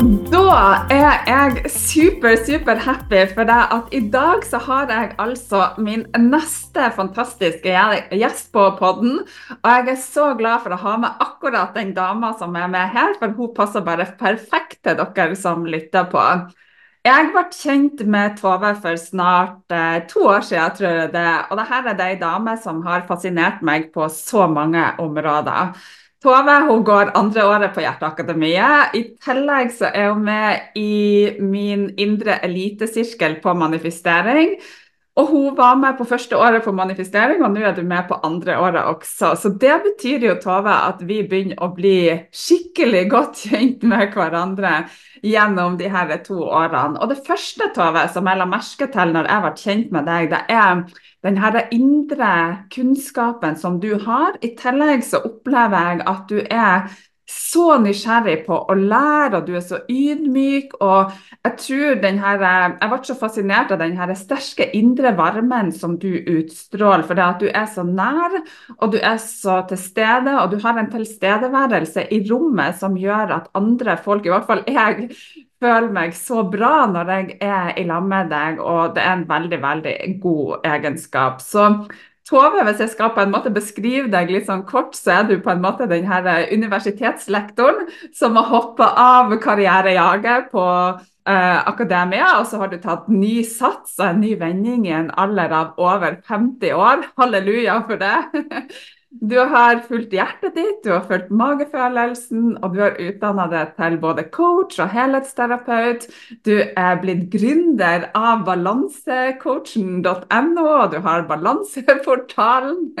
Da er jeg super, super happy for deg at i dag så har jeg altså min neste fantastiske gjest på podden. Og jeg er så glad for å ha med akkurat den dama som er med her, for hun passer bare perfekt til dere som lytter på. Jeg ble kjent med Tove for snart eh, to år siden, tror jeg det. Og dette er ei dame som har fascinert meg på så mange områder. Tove hun går andre året på Hjerteakademiet. I tillegg så er hun med i min indre elitesirkel på manifestering. Og hun var med på første året på manifestering, og nå er du med på andre året også. Så det betyr jo, Tove, at vi begynner å bli skikkelig godt kjent med hverandre gjennom de her to årene. Og det første, Tove, som jeg la merke til når jeg ble kjent med deg, det er den her indre kunnskapen som du har. I tillegg så opplever jeg at du er så nysgjerrig på å lære, og du er så ydmyk. Og jeg tror den her, jeg ble så fascinert av den her sterke indre varmen som du utstråler. For det at du er så nær, og du er så til stede, og du har en tilstedeværelse i rommet som gjør at andre folk, i hvert fall jeg, føler meg så bra når jeg er i lag med deg, og det er en veldig, veldig god egenskap. Så Tove, hvis jeg skal på en måte beskrive deg litt sånn kort, så er du på en måte den her universitetslektoren som har hoppa av karrierejaget på eh, akademia, og så har du tatt ny sats og en ny vending i en alder av over 50 år. Halleluja for det. Du har fulgt hjertet ditt, du har fulgt magefølelsen, og du har utdanna deg til både coach og helhetsterapeut. Du er blitt gründer av balansecoachen.no, og du har Balanseportalen.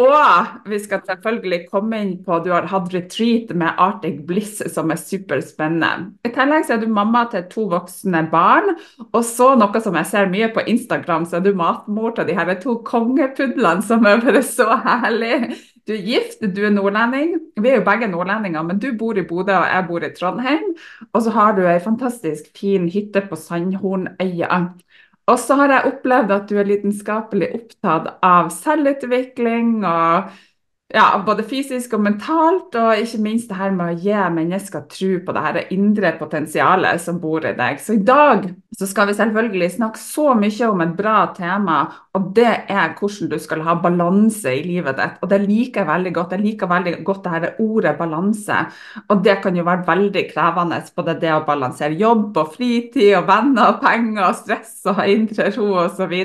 Og vi skal selvfølgelig komme inn på du har hatt retreat med Arctic Bliss, som er superspennende. I tillegg så er du mamma til to voksne barn. Og så noe som jeg ser mye på Instagram, så er du matmor til de her to kongepudlene som er bare så herlig. Du er gift, du er nordlending. Vi er jo begge nordlendinger, men du bor i Bodø og jeg bor i Trondheim. Og så har du ei fantastisk fin hytte på Sandhornøya. Og så har jeg opplevd at du er lidenskapelig opptatt av selvutvikling og ja, både fysisk og mentalt, og ikke minst det her med å gi mennesker tro på det her indre potensialet som bor i deg. Så i dag så skal vi selvfølgelig snakke så mye om et bra tema, og det er hvordan du skal ha balanse i livet ditt. Og det liker jeg veldig godt. Jeg liker veldig godt det her ordet balanse. Og det kan jo være veldig krevende, både det å balansere jobb og fritid og venner og penger og stress og indre ro osv.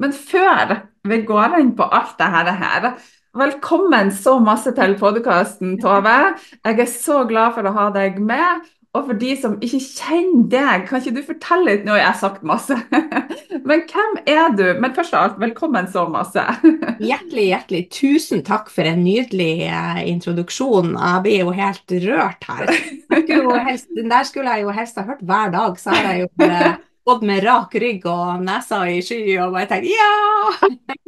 Men før vi går inn på alt det her, Velkommen så masse til podkasten, Tove. Jeg er så glad for å ha deg med. Og for de som ikke kjenner deg, kan ikke du fortelle litt? Nå har sagt masse. Men hvem er du? Men først av alt, velkommen så masse. Hjertelig, hjertelig tusen takk for en nydelig eh, introduksjon. Jeg blir jo helt rørt her. Helst, den der skulle jeg jo helst ha hørt hver dag, så har jeg jo eh, gått med rak rygg og nesa i sky og bare tenkt ja!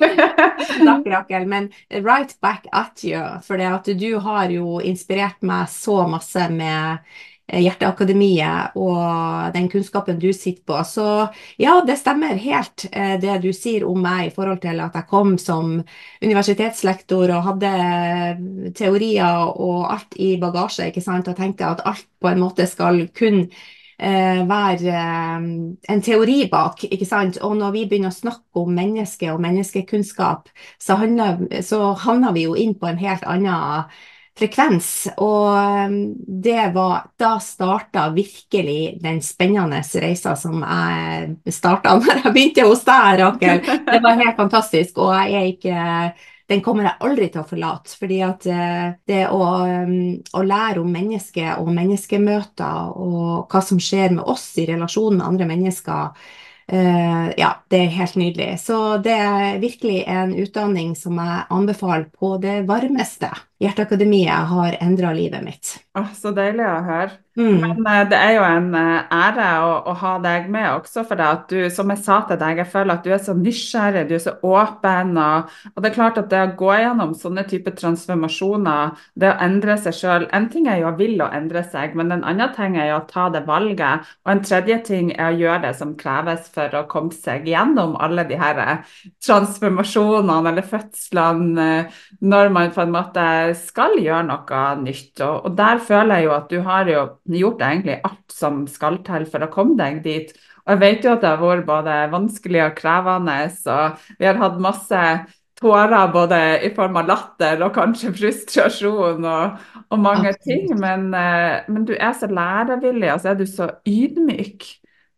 Takk, Rakel. Men right back at you. For det at du har jo inspirert meg så masse med Hjerteakademiet og den kunnskapen du sitter på. Så ja, det stemmer helt det du sier om meg i forhold til at jeg kom som universitetslektor og hadde teorier og alt i bagasje, ikke sant, og tenkte at alt på en måte skal kun eh, være eh, en teori bak. ikke sant? Og når vi begynner å snakke om menneske og menneskekunnskap, så, handler, så havner vi jo inn på en helt annen frekvens. Og eh, det var Da starta virkelig den spennende reisa som jeg starta når jeg begynte hos deg, Rakel. Det var helt fantastisk. Og jeg er ikke den kommer jeg aldri til å forlate. fordi at eh, det å, um, å, lære om mennesket og menneskemøter og hva som skjer med oss i relasjon med andre mennesker, uh, ja, det er helt nydelig. Så det er virkelig en utdanning som jeg anbefaler på det varmeste. Hjerteakademiet har endra livet mitt. Å, så deilig å høre. Mm. Men uh, det er jo en uh, ære å, å, ha deg med også, for at du, som jeg sa til deg, jeg føler at du er så nysgjerrig, du er så åpen. Og, og det er klart at det å gå gjennom sånne typer transformasjoner, det å endre seg sjøl En ting er jo å ville å endre seg, men en annen ting er jo å ta det valget. Og en tredje ting er å gjøre det som kreves for å komme seg gjennom alle de her eh, transformasjonene eller fødslene, når man på en måte skal gjøre noe nytt. Og, og der føler jeg jo at du har jo gjort egentlig alt som skal til for å komme deg dit. Og jeg vet jo at det har vært både vanskelig og krevende, og vi har hatt masse tårer både i form av latter og kanskje frustrasjon og, og mange ting. Men, eh, men, du er så lærevillig, og så er du så ydmyk.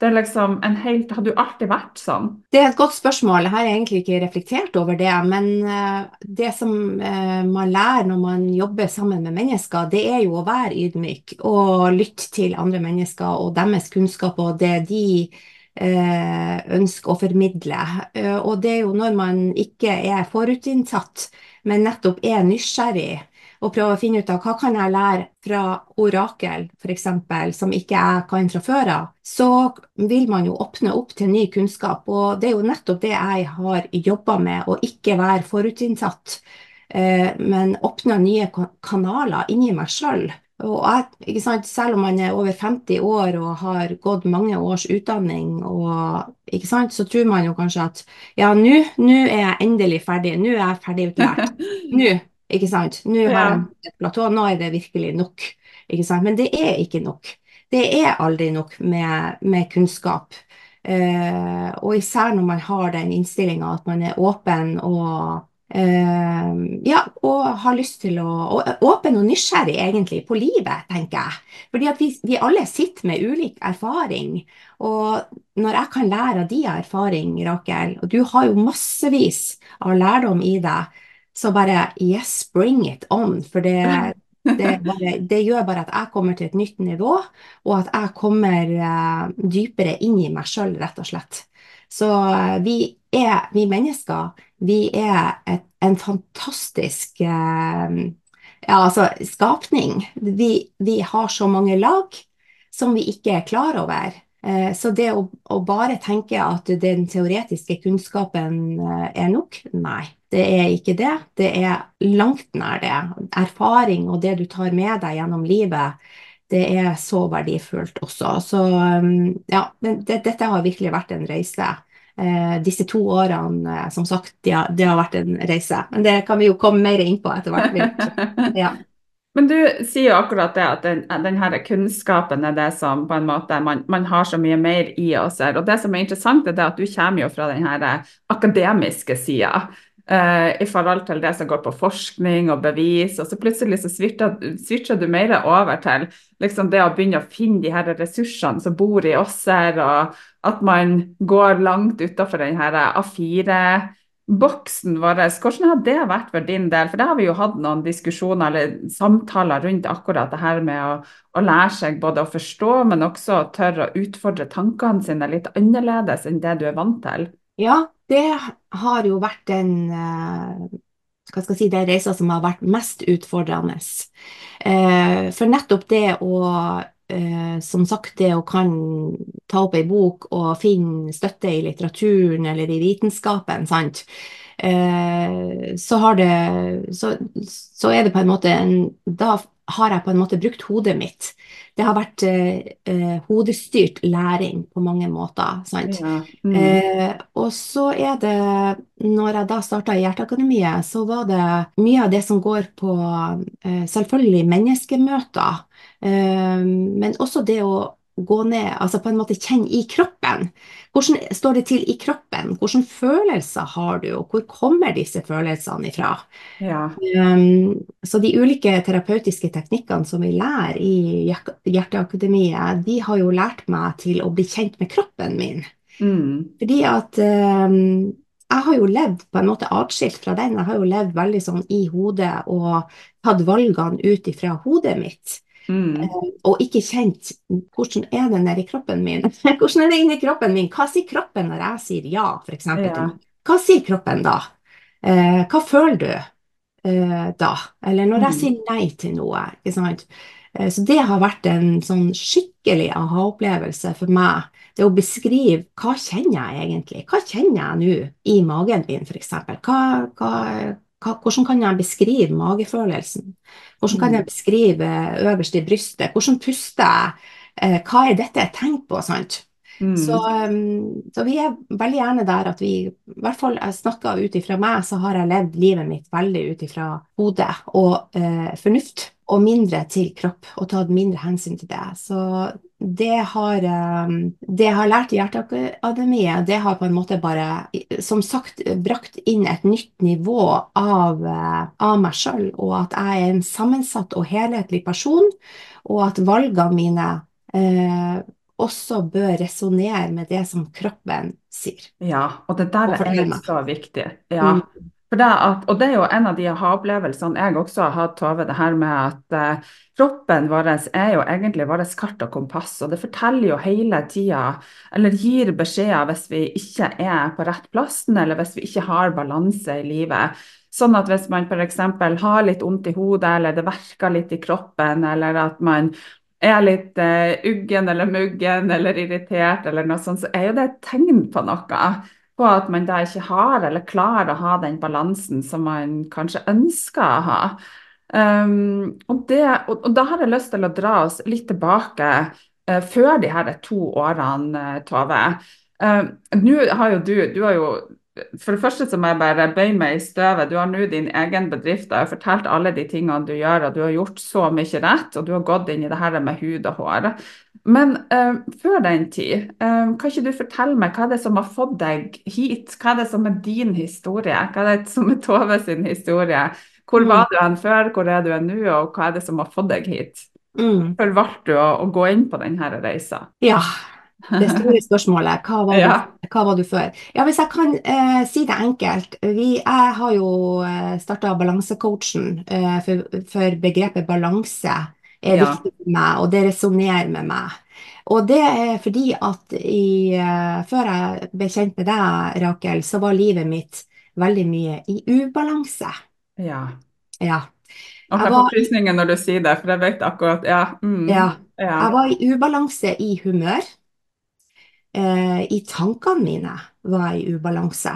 Det er liksom en helt, Har du alltid vært sånn? Det er et godt spørsmål. Jeg har egentlig ikke reflektert over det. Men eh, det som eh, man lærer når man jobber sammen med mennesker, det er jo å være ydmyk og lytte til andre mennesker og deres kunnskap og det de eh, ønsker å formidle. Og det er jo når man ikke er forutinntatt, men nettopp er nysgjerrig og prøve å finne ut av hva kan jeg lære fra orakel, f.eks., som ikke jeg kan fra før av, så vil man jo åpne opp til ny kunnskap. Og det er jo nettopp det jeg har jobba med, å ikke være forutinntatt, eh, men åpne nye kanaler inni meg sjøl. Og jeg, Selv om man er over 50 år og har gått mange års utdanning, og, så tror man jo kanskje at ja, nå er jeg endelig ferdig, nå er jeg ferdig utlært. Nå ikke sant? Nå har jeg et platå, nå er det virkelig nok. Ikke sant? Men det er ikke nok. Det er aldri nok med, med kunnskap. Eh, og især når man har den innstillinga at man er åpen og eh, ja, og har lyst til å og Åpen og nysgjerrig egentlig på livet, tenker jeg. Fordi at vi, vi alle sitter med ulik erfaring. Og når jeg kan lære av din erfaring, Rakel, og du har jo massevis av lærdom i deg, så bare yes, bring it on. For det, det, bare, det, gjør bare at jeg kommer til et nytt nivå, og at jeg kommer uh, dypere inn i meg sjøl, rett og slett. Så uh, vi er, vi mennesker, vi er et, en fantastisk uh, ja, altså, skapning. Vi, vi har så mange lag som vi ikke er klar over. Så det å, å, bare tenke at den teoretiske kunnskapen er nok, nei. Det er ikke det. Det er langt nær det. Erfaring og det du tar med deg gjennom livet, det er så verdifullt også. Så um, ja, det, dette har virkelig vært en reise. Eh, disse to årene, eh, som sagt, ja, det har, vært en reise. Men det kan vi jo komme mer inn på etter hvert. Ja. Men du sier jo akkurat det at den, denne kunnskapen er det som på en måte man, man, har så mye mer i oss her. Og det som er interessant, er at du kommer jo fra den akademiske sida. Uh, i forhold til det som går på forskning og bevis. Og så plutselig så switcher, du mer over til liksom det å begynne å finne de her ressursene som bor i oss her, og at man går langt utafor den her A4-boksen vår. Hvordan har det vært for din del? For det har vi jo hatt noen diskusjoner eller samtaler rundt akkurat det her med å, å lære seg både å forstå, men også tørre å utfordre tankene sine litt annerledes enn det du er vant til. Ja, det har jo vært den eh, hva skal jeg si, den reisa som har vært mest utfordrende. Eh, for nettopp det å eh, som sagt, det å kan ta opp ei bok og finne støtte i litteraturen eller i vitenskapen, sant, eh, så har det så, så, er det på en måte en Da har jeg på en måte brukt hodet mitt. Det har vært eh, eh hodestyrt læring på mange måter, sant. Ja. Mm. Eh, og så er det Når jeg da starta i Hjerteakademiet, så var det mye av det som går på eh, selvfølgelig menneskemøter men også det å gå ned, altså på en måte kjenne i kroppen. Hvordan står det til i kroppen? Hvilke følelser har du, og hvor kommer disse følelsene ifra? Ja. Um, så de ulike terapeutiske teknikkene som vi lærer i Hjerteakademiet, de har jo lært meg til å bli kjent med kroppen min. Mm. Fordi at um, jeg har jo levd på en måte atskilt fra den. Jeg har jo levd veldig sånn i hodet og tatt valgene ut ifra hodet mitt. Mm. Eh, og ikke kjent hvordan er det nedi kroppen min? hvordan er det inni kroppen min? Hva sier kroppen når jeg sier ja, f.eks. Ja. Hva sier kroppen da? Eh, hva føler du eh, da? Eller når jeg mm. sier nei til noe. ikke sant? Eh, så det har vært en sånn skikkelig aha-opplevelse for meg. Det å beskrive hva kjenner jeg egentlig? Hva kjenner jeg nå i magen min, f.eks.? Hva, hva, hvordan kan jeg beskrive magefølelsen? Hvordan kan jeg mm. beskrive øverst i brystet? Hvordan puster jeg? Eh, hva er dette jeg tenker på? sant? Mm. Så, um, så, vi er veldig gjerne der at vi I hvert fall jeg snakker ut ifra meg, så har jeg levd livet mitt veldig ut ifra hodet og eh, fornuft. Og mindre til kropp, og tatt mindre hensyn til det. Så det har, um, det har lært Hjerteakademiet, det har på en måte bare, som sagt, brakt inn et nytt nivå av, uh, av meg sjøl, og at jeg er en sammensatt og helhetlig person, og at valgene mine eh, også bør resonnere med det som kroppen sier. Ja, og det der og er så viktig. Ja. Mm. Det at, og det er jo en av de aha-opplevelsene jeg også har hatt, Tove. Det her med at uh, kroppen vår er jo egentlig vårt kart og kompass. Og det forteller jo hele tida, eller gir beskjeder hvis vi ikke er på rett plassen, eller hvis vi ikke har balanse i livet. Sånn at hvis man f.eks. har litt vondt i hodet, eller det verker litt i kroppen, eller at man er litt uh, uggen eller muggen eller irritert, eller noe sånt, så er jo det et tegn på noe. På at man da ikke har eller klarer å ha den balansen som man kanskje ønsker å ha. Um, og, det, og, og, da har jeg lyst til å dra oss litt tilbake uh, før de her to årene, uh, Tove. Uh, Nå har jo du, du har jo for det første så må jeg bare bøye meg i støvet. Du har nå din egen bedrift. Jeg har fortalt alle de tingene du gjør, og du har gjort så mye rett. Og du har gått inn i det her med hud og hår. Men uh, før den tid, uh, kan ikke du fortelle meg hva er det som har fått deg hit? Hva er det som er din historie? Hva er det som er Tove sin historie? Hvor var mm. du hen før, hvor er du nå, og hva er det som har fått deg hit? Mm. Hvor valgte du å, å, gå inn på denne reisa? Ja, det store spørsmålet. Hva var, ja. du, hva var du, før? Ja, Hvis jeg kan eh, si det enkelt. Vi, jeg har jo eh, starta Balansecoachen, eh, for, for, begrepet balanse er ja. viktig for meg, og det resonnerer med meg. Og det er fordi at i, uh, før jeg ble kjent med deg, Rakel, så var livet mitt veldig mye i ubalanse. Ja. ja. Og jeg får frysninger når du sier det, for jeg vet akkurat Ja. Mm, ja. ja. Jeg var i ubalanse i humør. Eh, I tankene mine var jeg i ubalanse.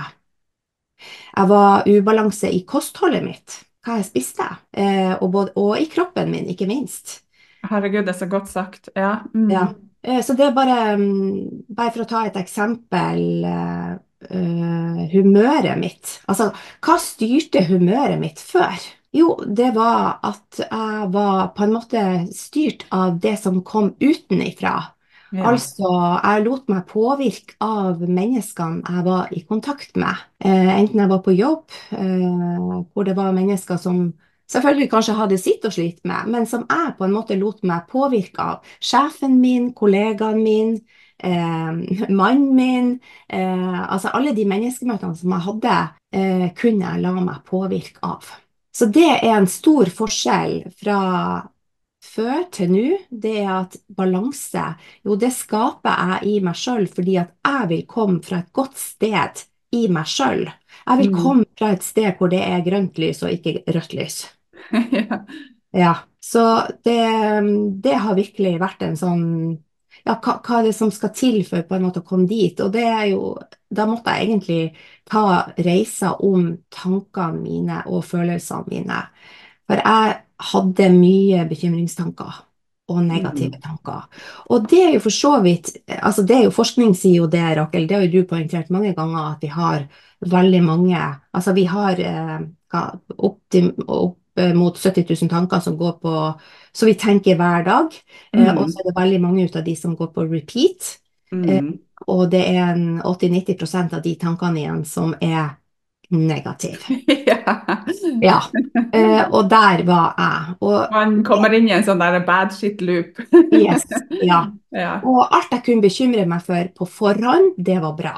Jeg var ubalanse i kostholdet mitt, hva jeg spiste, eh, og, både, og, i kroppen min, ikke minst. Herregud, det er så godt sagt. Ja. Mm. ja. Eh, så det er bare, mm, bare for å ta et eksempel uh, humøret mitt. Altså, hva styrte humøret mitt før? Jo, det var at jeg var på en måte styrt av det som kom utenifra. Ja. Altså, jeg lot meg påvirke av menneskene jeg var i kontakt med. Eh, enten jeg var på jobb, eh, hvor det var mennesker som selvfølgelig kanskje hadde sitt å slite med, men som jeg på en måte lot meg påvirke av. Sjefen min, kollegaen min, eh, mannen min. Eh, altså alle de menneskemøtene som jeg hadde, eh, kunne jeg la meg påvirke av. Så det er en stor forskjell fra før til nå, det er at balanse, jo det skaper jeg i meg sjøl fordi at jeg vil komme fra et godt sted i meg sjøl. Jeg vil mm. komme fra et sted hvor det er grønt lys og ikke rødt lys. ja. Ja, så det, det har virkelig vært en sånn Ja, hva, hva er det som skal til for på en måte å komme dit? Og det er jo Da måtte jeg egentlig ta reiser om tankene mine og følelsene mine. For jeg hadde mye bekymringstanker og negative Mm. tanker. Og det er jo for så vidt altså det er jo Forskning sier jo det, Rakel, det har jo du poengtert mange ganger, at vi har veldig mange Altså vi har eh, hva, eh, mot 70 000 tanker som går på Så vi tenker hver dag. Eh, og Mm. så er det veldig mange ut av de som går på repeat. Eh, Mm. og det er 80-90% av de tankene igjen som er negative. Ja. Ja. Eh, og der var jeg. Og Man kommer inn i en sånn der bad shit loop. yes, ja. Ja. Og alt jeg kunne bekymre meg for på forhånd, det var bra.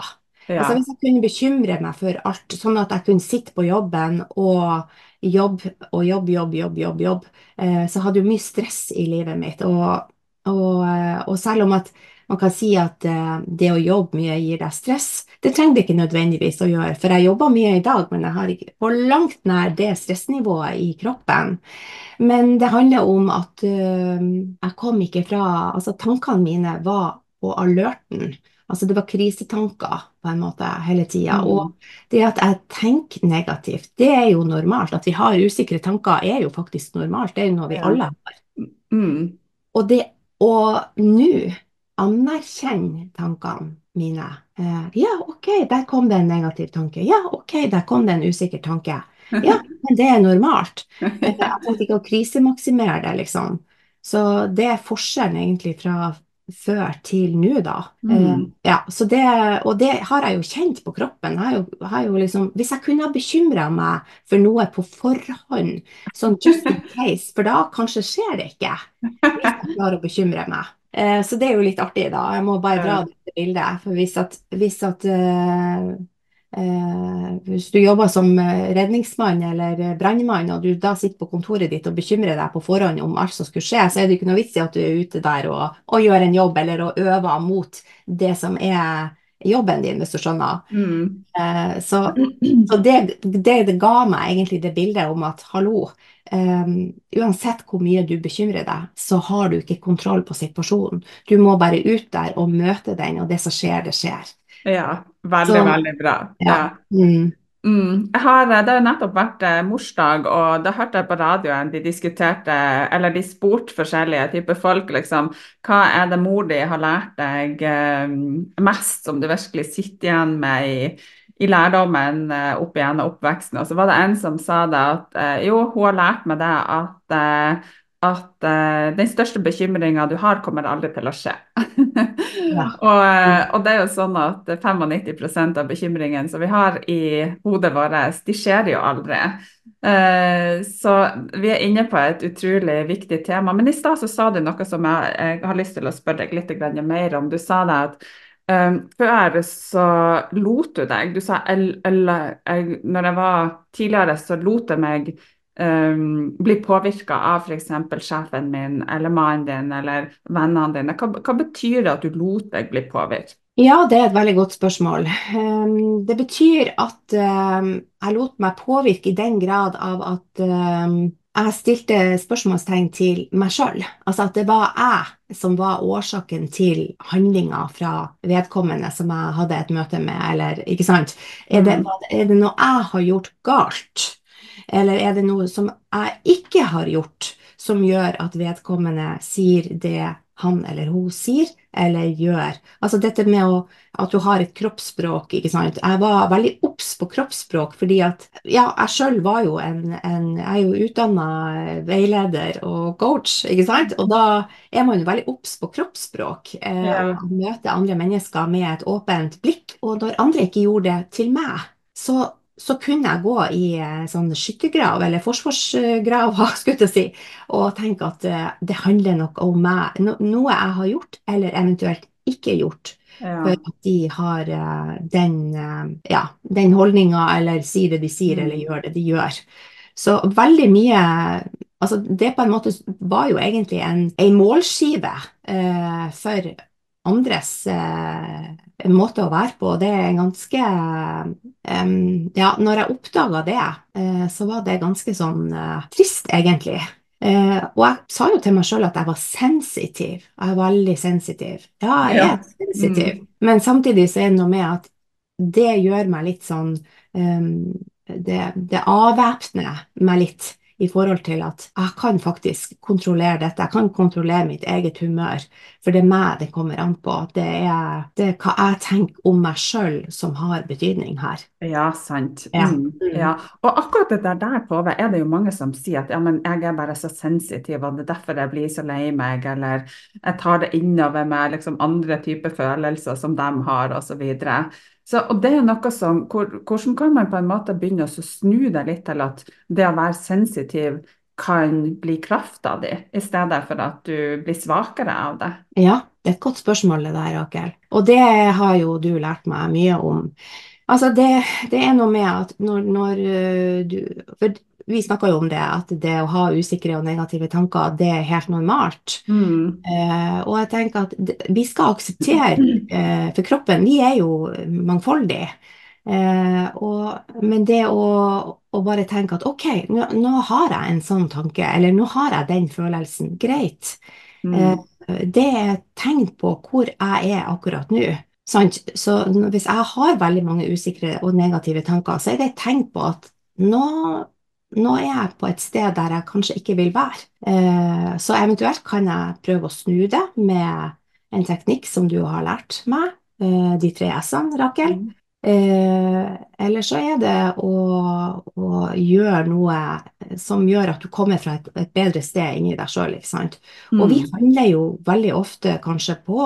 Ja. Altså Hvis jeg kunne bekymre meg for alt, sånn at jeg kunne sitte på jobben og jobbe og jobb, jobb, jobb, jobb, jobb, eh, så hadde jo mye stress i livet mitt. Og, og, eh, og selv om at man kan si at eh, det å jobbe mye gir deg stress, det trenger det ikke nødvendigvis å gjøre. For jeg jobber mye i dag, men jeg har ikke på langt nær det stressnivået i kroppen. Men det handler om at jeg kom ikke fra Altså, tankene mine var på alerten. Altså, det var krisetanker på en måte hele tida. Mm. Og det at jeg tenker negativt, det er jo normalt. At vi har usikre tanker, er jo faktisk normalt. Det er jo noe vi alle har. Mm. Og det å nå anerkjenne tankene mine eh, Ja, OK, der kom det en negativ tanke. Ja, OK, der kom det en usikker tanke. Ja, men det er normalt. Jeg tenkte ikke å krisemaksimere det, liksom. Så det er forskjellen egentlig fra før til nå, da. Eh, Mm. ja, så det, og det har jeg jo kjent på kroppen. Jeg har jo, har jo liksom, hvis jeg kunne ha bekymra meg for noe på forhånd, sånn just in case, for da kanskje skjer det ikke. Hvis jeg klarer å bekymre meg. Eh, så det er jo litt artig, da. Jeg må bare dra Ja. dette bildet. For hvis at, hvis at eh, eh, hvis du jobber som eh, redningsmann eller eh, brannmann, og du da sitter på kontoret ditt og bekymrer deg på forhånd om alt som skulle skje, så er det ikke noe vits i at du er ute der og, og gjør en jobb eller og øver mot det som er jobben din, hvis du skjønner. Mm. Eh, så så det, det, det ga meg egentlig det bildet om at hallo, eh, uansett hvor mye du bekymrer deg, så har du ikke kontroll på situasjonen. Du må bare ut der og møte den, og det som skjer, det skjer. Ja, veldig, Så- veldig bra. Ja. Mm. Mm. Har, det har nettopp vært eh, morsdag, og da hørte jeg på radioen de diskuterte, eller de spurte forskjellige typer folk, liksom, hva er det mor di har lært deg eh, mest, som du virkelig sitter igjen med i, i lærdommen eh, opp igjen og oppveksten. Og så var det en som sa det at eh, jo, hun har lært meg det at eh, at uh, den største bekymringa du har, kommer aldri til å skje. Ja. og, eh, og det er jo sånn at 95% av bekymringene som vi har i hodet vårt, de skjer jo aldri. Uh, så vi er inne på et utrolig viktig tema. Men i stad så sa du noe som jeg, jeg har lyst til å spørre deg litt mer om. Du sa det at Um, før så lot du deg. Du sa el- jeg, når jeg var tidligere, så lot jeg meg um, bli påvirka av f.eks. sjefen min eller mannen din eller vennene dine. Hva, hva betyr det at du lot deg bli påvirket? Ja, det er et veldig godt spørsmål. Um, det betyr at um, jeg lot meg påvirke i den grad av at jeg stilte spørsmålstegn til meg sjøl. Altså at det var jeg som var årsaken til handlinga fra vedkommende som jeg hadde et møte med, eller ikke sant. Er det, det- er det noe jeg har gjort galt? Eller er det noe som jeg ikke har gjort, som gjør at vedkommende sier det han eller hun sier eller gjør? Altså dette med å, at du har et kroppsspråk, ikke sant. Jeg var veldig obs på kroppsspråk fordi at ja, jeg sjøl var jo en, en Jeg er jo utdanna veileder og coach, ikke sant. Og da er man jo veldig obs på kroppsspråk. Eh, Ja. møte andre mennesker med et åpent blikk. Og når andre ikke gjorde det til meg, så så kunne jeg gå i eh, sånn skyttergrav, eller forsvarsgrav, skulle jeg si, og tenke at eh, det handler nok om meg, noe jeg har gjort, eller eventuelt ikke gjort, Ja. for at de har eh, den, ja, den holdninga, eller sier det de sier, Mm. eller gjør det de gjør. Så veldig mye Altså, det på en måte var jo egentlig en, en målskive eh, for andres eh, måte å være på. Det er ganske em, Ja, når jeg oppdaga det, eh, så var det ganske sånn eh, trist, egentlig. Eh, og jeg sa jo til meg sjøl at jeg var sensitiv. Jeg er veldig sensitiv. Ja, jeg Ja. er sensitiv. Mm. Men samtidig så er det noe med at det gjør meg litt sånn um, Det, det avvæpner meg litt i forhold til at jeg kan faktisk kontrollere dette. Jeg kan kontrollere mitt eget humør. For det er meg det kommer an på. Det er, det er hva jeg tenker om meg sjøl som har betydning her. Ja, sant. Ja. Mm, Mm. ja. Og akkurat det der, der Tove, er det jo mange som sier at ja, men jeg er bare så sensitiv, og det er derfor jeg blir så lei meg, eller jeg tar det innover meg, liksom andre typer følelser som de har, osv. Så, Og det er noe som hvor, Hvordan kan man på en måte begynne å snu det litt til at det å være sensitiv kan bli krafta di, i stedet for at du blir svakere av det? Ja, det er et godt spørsmål det der, Rakel. Og det har jo du lært meg mye om. Altså, det, det er noe med at når, når øh, du For vi snakka jo om det, at det å ha usikre og negative tanker, det er helt normalt. Mm. Eh, og jeg tenker at vi skal akseptere, eh, for kroppen, vi er jo mangfoldige. Eh, og, men det å, å bare tenke at ok, nå, nå har jeg en sånn tanke, eller nå har jeg den følelsen, greit. Mm. Eh, det er et tegn på hvor jeg er akkurat nå. Sant? Så hvis jeg har veldig mange usikre og negative tanker, så er det et tegn på at nå, nå er jeg på et sted der jeg kanskje ikke vil være. Eh, så eventuelt kan jeg prøve å snu det med en teknikk som du har lært meg, eh, de tre S-ene, Rakel. Mm. Eh, eller så er det å, å gjøre noe som gjør at du kommer fra et, et bedre sted inni deg sjøl. Og vi Mm. handler jo veldig ofte kanskje på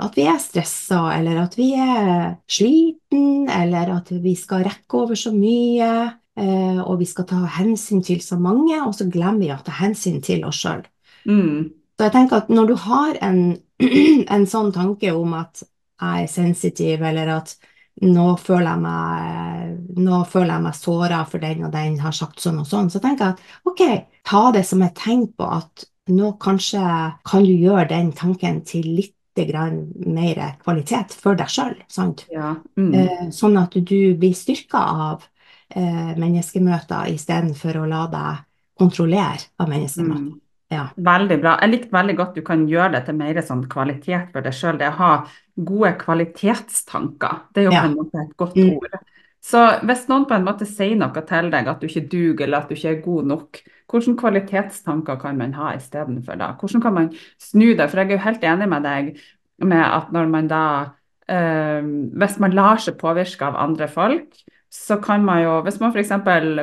at vi er stressa, eller at vi er sliten, eller at vi skal rekke over så mye, og vi skal ta hensyn til så mange, og så glemmer vi å ta hensyn til oss sjøl. Mm. Så jeg tenker at når du har en, en sånn tanke om at jeg er sensitiv, eller at nå føler jeg meg, nå føler jeg meg såra for den og den har sagt sånn og sånn, så tenker jeg at ok, ta det som et tegn på at nå kanskje kan du gjøre den tanken til litt mer kvalitet for deg sjøl, sant? Ja. Mm. Eh, sånn at du blir styrka av eh, menneskemøter istedenfor å la deg kontrollere av menneskemøter. Mm. Ja. Veldig bra. Jeg likte veldig godt du kan gjøre det til mer sånn kvalitet for deg sjøl. Det å ha gode kvalitetstanker, det er jo Ja. på en måte et godt Mm. ord. Så hvis noen på en måte sier noe til deg, at du ikke duger eller at du ikke er god nok, hvilke kvalitetstanker kan man ha istedenfor da? Hvordan kan man snu det? For jeg er jo helt enig med deg med at når man da øh, Hvis man lar seg påvirke av andre folk, så kan man jo Hvis man f.eks.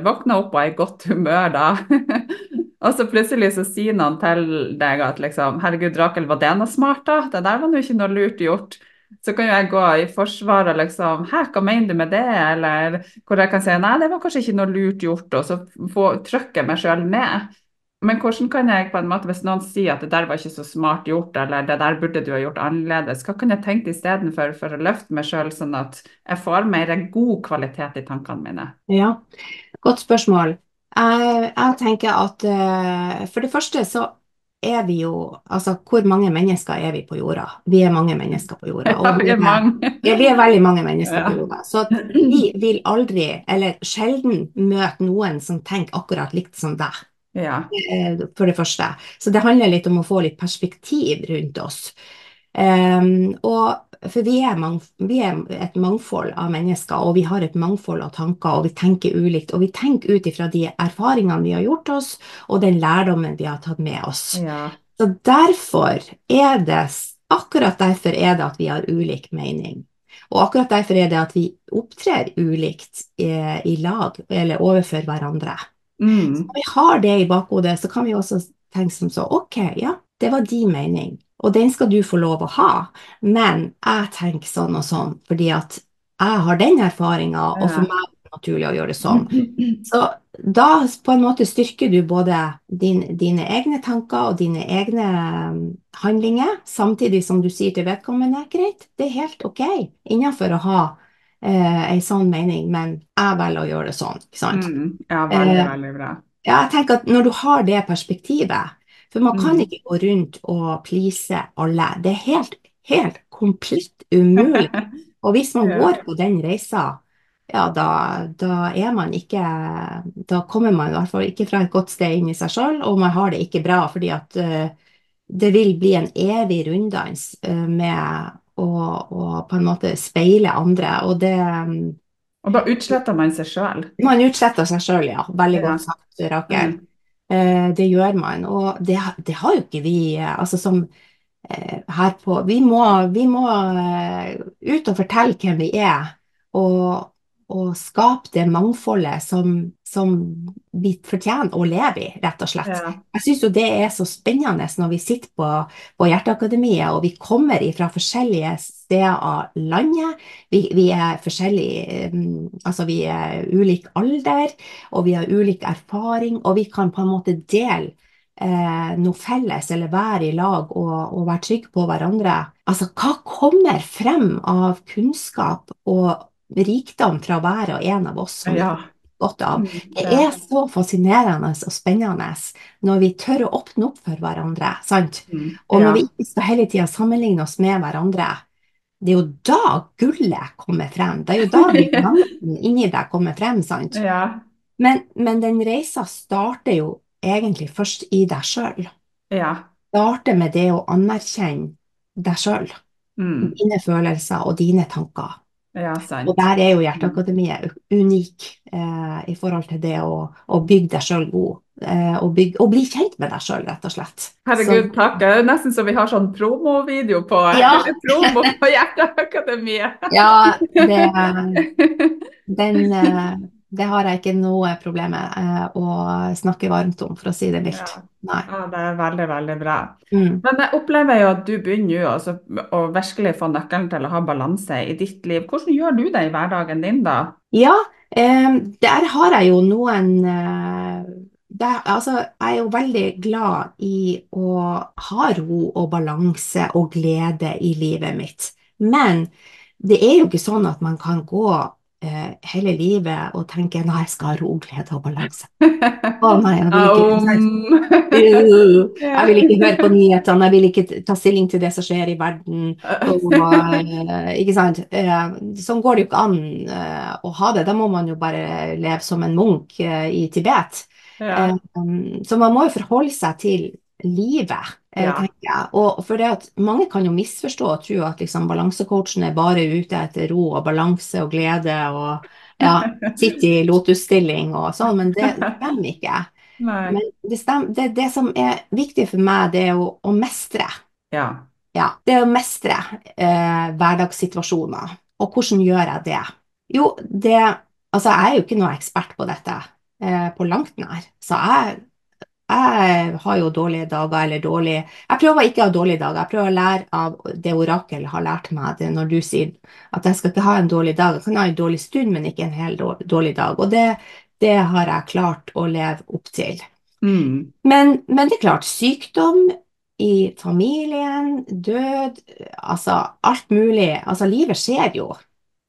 våkner opp og er i godt humør da, og så plutselig så sier noen til deg at liksom Herregud, Rakel, var det noe smart, da? Det der var nå ikke noe lurt gjort. Så kan jo jeg gå i forsvar og liksom Hæ, hva mener du med det? Eller hvor jeg kan si nei, det var kanskje ikke noe lurt gjort, og så få trykke meg sjøl ned. Men hvordan kan jeg på en måte, hvis noen sier at det der var ikke så smart gjort, eller det der burde du ha gjort annerledes, hva kan jeg tenke istedenfor for å løfte meg sjøl, sånn at jeg får mer god kvalitet i tankene mine? Ja, godt spørsmål. Jeg, jeg tenker at uh, for det første så er vi jo Altså, hvor mange mennesker er vi på jorda? Vi er mange mennesker på jorda. Ja, vi er. Ja, vi er veldig mange mennesker Ja. på jorda. Så vi vil aldri, eller sjelden, møte noen som tenker akkurat likt som deg. Ja. eh, for det første. Så det handler litt om å få litt perspektiv rundt oss. Um, og for vi er, vi er et mangfold av mennesker, og vi har et mangfold av tanker, og vi tenker ulikt. Og vi tenker ut ifra de erfaringene vi har gjort oss, og den lærdommen vi har tatt med oss. ja. Så derfor er det, akkurat derfor er det at vi har ulik mening. Og akkurat derfor er det at vi opptrer ulikt i, i lag, eller overfor hverandre. Mm. Når vi har det i bakhodet, så kan vi også tenke som så, ok, ja, det var din mening, og den skal du få lov å ha, men jeg tenker sånn og sånn, fordi at jeg har den erfaringa, og for meg er det naturlig å gjøre det sånn. Så da på en måte styrker du både din, dine egne tanker og dine egne um, handlinger, samtidig som du sier til vedkommende, greit, det er helt ok innenfor å ha eh, en sånn mening, men jeg velger å gjøre det sånn, ikke sant? Mm. Ja, veldig, Eh, veldig bra. Ja, jeg tenker at når du har det perspektivet, for man kan Mm. ikke gå rundt og please alle, det er helt, helt komplett umulig. Og hvis man går på den reisa, ja, da, da er man ikke Da kommer man i hvert fall ikke fra et godt sted inn i seg sjøl, og man har det ikke bra fordi at uh, det vil bli en evig runddans uh, med å, og, på en måte speile andre, og det Og da utsletter man seg sjøl? Man utsletter seg sjøl, ja. Veldig ja. godt sagt, Rakel. Mm. Eh, det gjør man, og det, det har jo ikke vi altså som her på Vi må, vi må ut og fortelle hvem vi er. Og, og skape det mangfoldet som, som, vi fortjener å leve i, rett og slett. Ja. Jeg syns jo det er så spennende når vi sitter på, på Hjerteakademiet og vi kommer fra forskjellige steder av landet. Vi, vi er forskjellige mm, Altså vi er ulik alder, og vi har ulik erfaring, og vi kan på en måte dele eh, noe felles, eller være i lag og, og være trygge på hverandre. Altså, hva kommer frem av kunnskap og rikdom fra å og en av oss som ja. godt av. Mm, det er så fascinerende og spennende når vi tør å åpne opp for hverandre. sant? Mm, og når vi ikke skal hele tida sammenligne oss med hverandre. Det er jo da gullet kommer frem. Det er jo da diamanten inni deg kommer frem. sant? Ja. Men, men, den reisa starter jo egentlig først i deg sjøl. Ja. Starter med det å anerkjenne deg sjøl. Mm. Dine følelser og dine tanker. Ja. Og der er jo Hjerteakademiet unik eh, i forhold til det å, å bygge deg sjøl god. Eh, og, bygge, og, bli kjent med deg sjøl, rett og slett. Herregud, så, takk. Det er nesten så vi har sånn promovideo på, ja. promo på Hjerteakademiet. ja, det, den, eh, det har jeg ikke noe problem med eh, å snakke varmt om, for å si det mildt. Ja. Ja, det er veldig, veldig bra. Mm. Men jeg opplever jo at du begynner jo altså, å virkelig få nøkkelen til å ha balanse i ditt liv. Hvordan gjør du det i hverdagen din, da? Ja, eh, der har jeg jo noen eh, der, altså, Jeg er jo veldig glad i å ha ro og balanse og glede i livet mitt. Men det er jo ikke sånn at man kan gå hele livet og tenker nei, jeg skal ha ro, glede og balanse. Å nei, jeg vil ikke, jeg vil ikke høre på nyhetene, jeg vil ikke ta stilling til det som skjer i verden. Og, eh, ikke sant? Eh, sånn går det jo ikke an eh, å ha det. Da må man jo bare leve som en munk i Tibet. Ja. Så man må jo forholde seg til livet. Eh, ja. tenker jeg. Og for det at Mange kan jo misforstå og tro at liksom, balansecoachen er bare ute etter ro og balanse og glede og ja, sitte i lotusstilling og sånn, men det stemmer ikke. Nei. Men det, stemmer, det, det, som er viktig for meg, det er å, å mestre. Ja. ja. Det er å mestre eh, hverdagssituasjoner. Og hvordan gjør jeg det? Jo, det Altså, jeg er jo ikke noe ekspert på dette eh, på langt nær. Så jeg jeg har jo dårlige dager eller dårlige Jeg prøver ikke å ha dårlige dager. Jeg prøver å lære av det Orakel har lært meg. Det når du sier at jeg skal ikke ha en dårlig dag. Jeg kan ha en dårlig stund, men ikke en helt dårlig dag. Og det, det har jeg klart å leve opp til. Mm. Men, men, det er klart, sykdom i familien, død, altså alt mulig. Altså, livet skjer jo.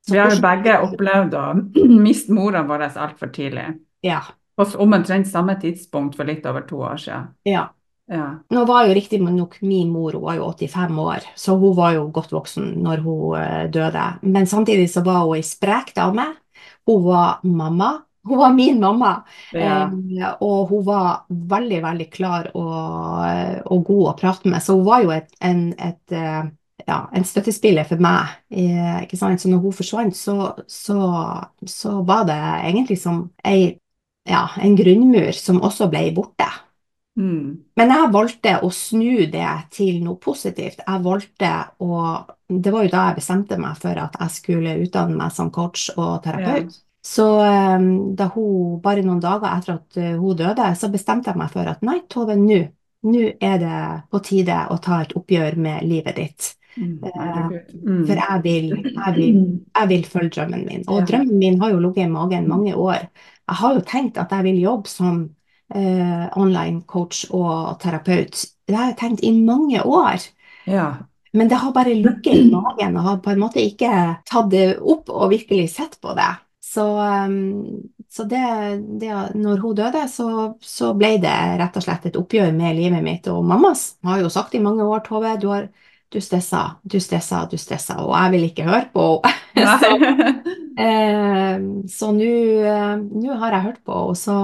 Så Vi har jo begge opplevd å miste mora vår altfor tidlig. Ja. På omtrent samme tidspunkt for litt over to år siden. Ja. ja. Nå var jo riktignok min mor hun var jo 85 år, så hun var jo godt voksen når hun uh, døde. Men samtidig så var hun ei sprek dame. Hun var mamma. Hun var min mamma, ja. um, og hun var veldig, veldig klar og, og, god å prate med. Så hun var jo et, en, et ja, en støttespiller for meg. Sant? Så når hun forsvant, så, så, så var det egentlig som ei ja, en grunnmur som også ble borte. Mm. Men jeg valgte å snu det til noe positivt. Jeg valgte å Det var jo da jeg bestemte meg for at jeg skulle utdanne meg som coach og terapeut. Ja. Så um, da hun, bare noen dager etter at uh, hun døde, så bestemte jeg meg for at nei, Tove, nå nå er det på tide å ta et oppgjør med livet ditt. Mm, Mm. for jeg vil, jeg, vil, jeg vil, følge drømmen min. Og drømmen min har jo ligget i magen mange år. Jeg har jo tenkt at jeg vil jobbe som eh, online coach og terapeut. Det har jeg tenkt i mange år. Ja. Men det har bare ligget i magen, og har på en måte ikke tatt det opp og virkelig sett på det. Så, um, så det, det, når hun døde, så, så, ble det rett og slett et oppgjør med livet mitt. Og mamma har jo sagt i mange år, Tove, du, har, du stressa, du stressa, du stressa, og jeg vil ikke høre på henne. Eh, så nå har jeg hørt på, henne, så,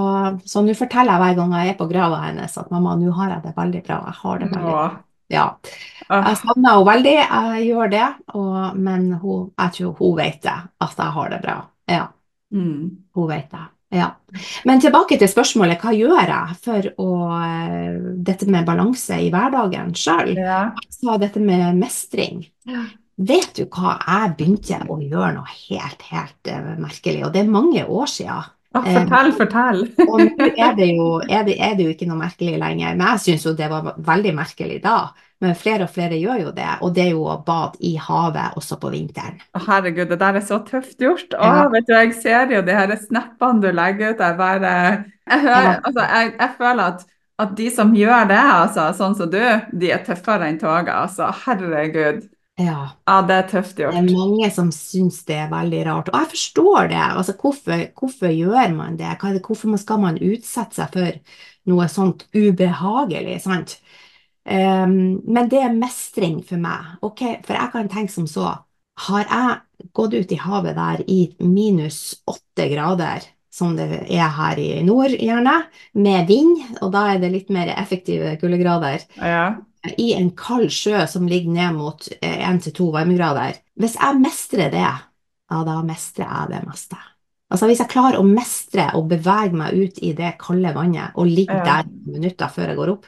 så nå forteller jeg hver gang jeg er på grava hennes at mamma, nå har jeg det veldig bra. Jeg har det veldig bra. Ja. Jeg savner henne veldig, jeg gjør det, og, men hun, jeg tror hun vet det, at jeg har det bra. Ja, Mm. hun vet det. Ja. Men tilbake til spørsmålet, hva gjør jeg for å eh, dette med balanse i hverdagen sjøl? Ja. sa dette med mestring. Ja. Vet du hva, jeg begynte å gjøre noe helt, helt uh, merkelig, og det er mange år siden. Åh, fortell, fortell. Og nå er det jo, er det, er det jo ikke noe merkelig lenger, men jeg syns jo det var veldig merkelig da. Men flere og flere gjør jo det, og det er jo å bade i havet også på vinteren. Herregud, det der er så tøft gjort. Å, Ja. vet du, jeg ser jo de her snappene du legger ut. Jeg bare Jeg, hører, Ja. altså, jeg, jeg føler at, at de som gjør det, altså, sånn som du, de er tøffere enn toget. Altså, herregud. Ja. Ja, det er tøft gjort. Det er mange som syns det er veldig rart, og jeg forstår det. Altså, hvorfor, hvorfor gjør man det? Hvorfor skal man utsette seg for noe sånt ubehagelig, sant? Ehm, men det er mestring for meg. Ok, for jeg kan tenke som så. Har jeg gått ut i havet der i minus åtte grader, som det er her i nord gjerne, med vind, og da er det litt mer effektive kuldegrader, Ja. i en kald sjø som ligger ned mot én til to varmegrader. Hvis jeg mestrer det, ja, da mestrer jeg det meste. Altså Hvis jeg klarer å mestre og bevege meg ut i det kalde vannet og ligge Ja. der minutter før jeg går opp,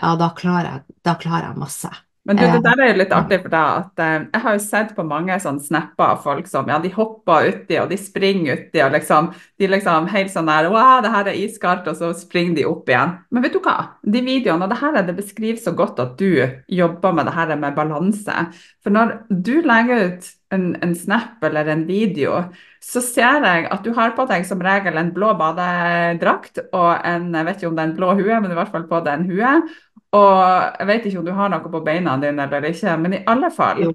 ja, da klarer jeg, da klarer jeg masse. Men du, Eh, det der er jo litt artig for deg at eh, jeg har jo sett på mange sånne snapper av folk som ja, de hopper uti og de springer uti og liksom de liksom helt sånn der Wow, det her er iskaldt, og så springer de opp igjen. Men vet du hva? De videoene, og det her er det beskriver så godt at du jobber med det her med balanse. For når du legger ut en, en snap eller en video, så ser jeg at du har på deg som regel en blå badedrakt og en, jeg vet ikke om det er en blå hue, men i hvert fall på deg en hue. Og jeg vet ikke om du har noe på beina dine eller ikke, men i alle fall Jo.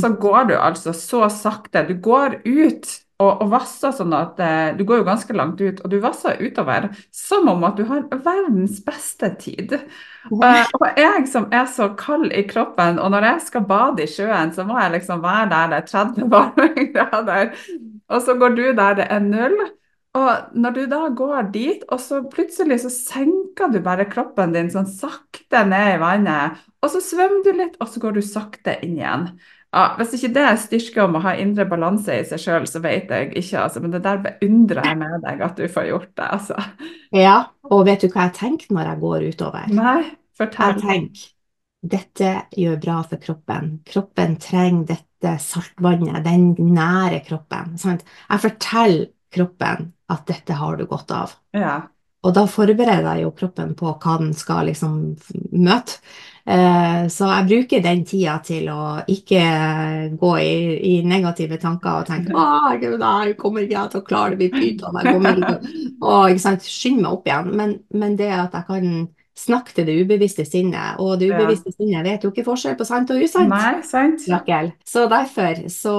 så går du altså så sakte. Du går ut og, og vasser sånn at eh, Du går jo ganske langt ut, og du vasser utover som om at du har verdens beste tid. Uh, og jeg som er så kald i kroppen, og når jeg skal bade i sjøen, så må jeg liksom være der det er 30 varmegrader, og så går du der det er null. Og når du da går dit, og så plutselig så senker du bare kroppen din sånn sakte ned i vannet, og så svømmer du litt, og så går du sakte inn igjen. Ja, hvis ikke det er styrke om å ha indre balanse i seg sjøl, så vet jeg ikke, altså. Men det der beundrer jeg med deg at du får gjort det, altså. Ja, og vet du hva jeg tenker når jeg går utover? Nei, fortell. Jeg tenker dette gjør bra for kroppen. Kroppen trenger dette saltvannet, den nære kroppen. Sant? Jeg forteller kroppen at dette har du godt av. Ja. Og da forbereder jeg jo kroppen på hva den skal liksom møte. Eh, Så jeg bruker den tida til å ikke gå i, i negative tanker og tenke at jeg kommer ikke til å klare det, blir pyton, jeg kommer ikke skynde meg opp igjen. Men, men det at jeg kan snakke til det ubevisste sinnet, og det Ja. ubevisste sinnet vet jo ikke forskjell på sant og usant. Nei, sant? Rakel. Så derfor så,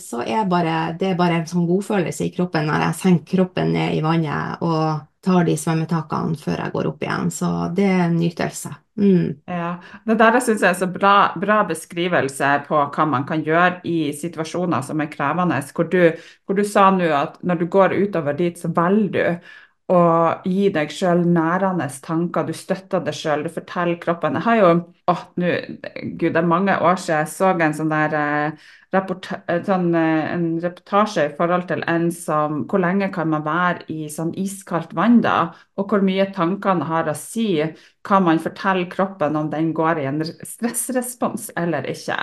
så er bare, det er bare en sånn godfølelse i kroppen når jeg senker kroppen ned i vannet og tar de svømmetakene før jeg går opp igjen. Så det er en nytelse. Mm. Ja, Det der syns jeg er så bra, bra beskrivelse på hva man kan gjøre i situasjoner som er krevende. Hvor du, hvor du sa nå at når du går utover dit, så velger du å gi deg sjøl nærende tanker. Du støtter deg sjøl, du forteller kroppen. Jeg har jo åh, nå, Gud, det er mange år siden jeg så en sånn der eh, rapport, eh, sånn, eh, en reportasje i forhold til en som Hvor lenge kan man være i sånn iskaldt vann, da? Og hvor mye tankene har å si hva man forteller kroppen om den går i en stressrespons eller ikke.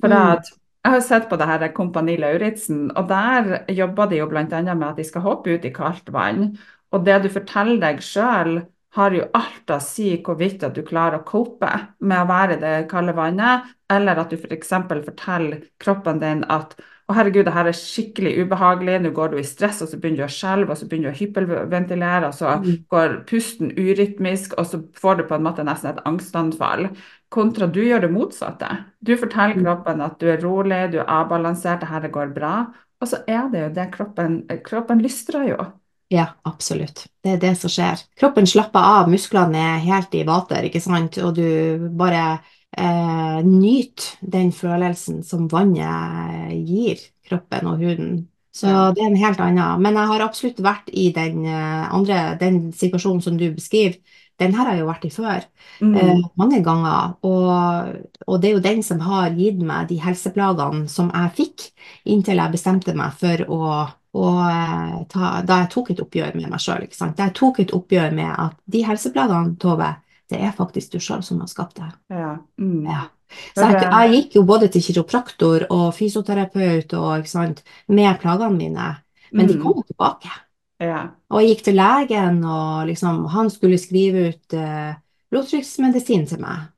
For Mm. at jeg har sett på det her Kompani Lauritzen, og der jobber de jo bl.a. med at de skal hoppe ut i kaldt vann. Og det du forteller deg sjøl, har jo alt å si hvorvidt at du klarer å cope med å være i det kalde vannet, eller at du f.eks. For forteller kroppen din at å herregud, det her er skikkelig ubehagelig, nå går du i stress, og så begynner du å skjelve, og så begynner du å hyperventilere, og så Mm. går pusten urytmisk, og så får du på en måte nesten et angstanfall. Kontra du gjør det motsatte. Du forteller Mm. kroppen at du er rolig, du er avbalansert, det her går bra. Og så er det jo det kroppen Kroppen lystrer jo. Ja, absolutt. Det er det som skjer. Kroppen slapper av, musklene er helt i vater, ikke sant? Og du bare eh, nyter den følelsen som vannet gir kroppen og huden. Så det er en helt annen. Men jeg har absolutt vært i den eh, andre, den situasjonen som du beskriver. Den her har jeg jo vært i før, eh, Mm. mange ganger. Og, og det er jo den som har gitt meg de helseplagene som jeg fikk, inntil jeg bestemte meg for å, å eh, ta Da jeg tok et oppgjør med meg sjøl. Da jeg tok et oppgjør med at de helseplagene, Tove, det er faktisk du sjøl som har skapt det. Ja. Mm. Ja. Så jeg, jeg gikk jo både til kiropraktor og fysioterapeut og, ikke sant, med plagene mine, men de Mm. kom jo tilbake. Ja. Og jeg gikk til legen, og liksom, han skulle skrive ut eh, blodtrykksmedisin til meg.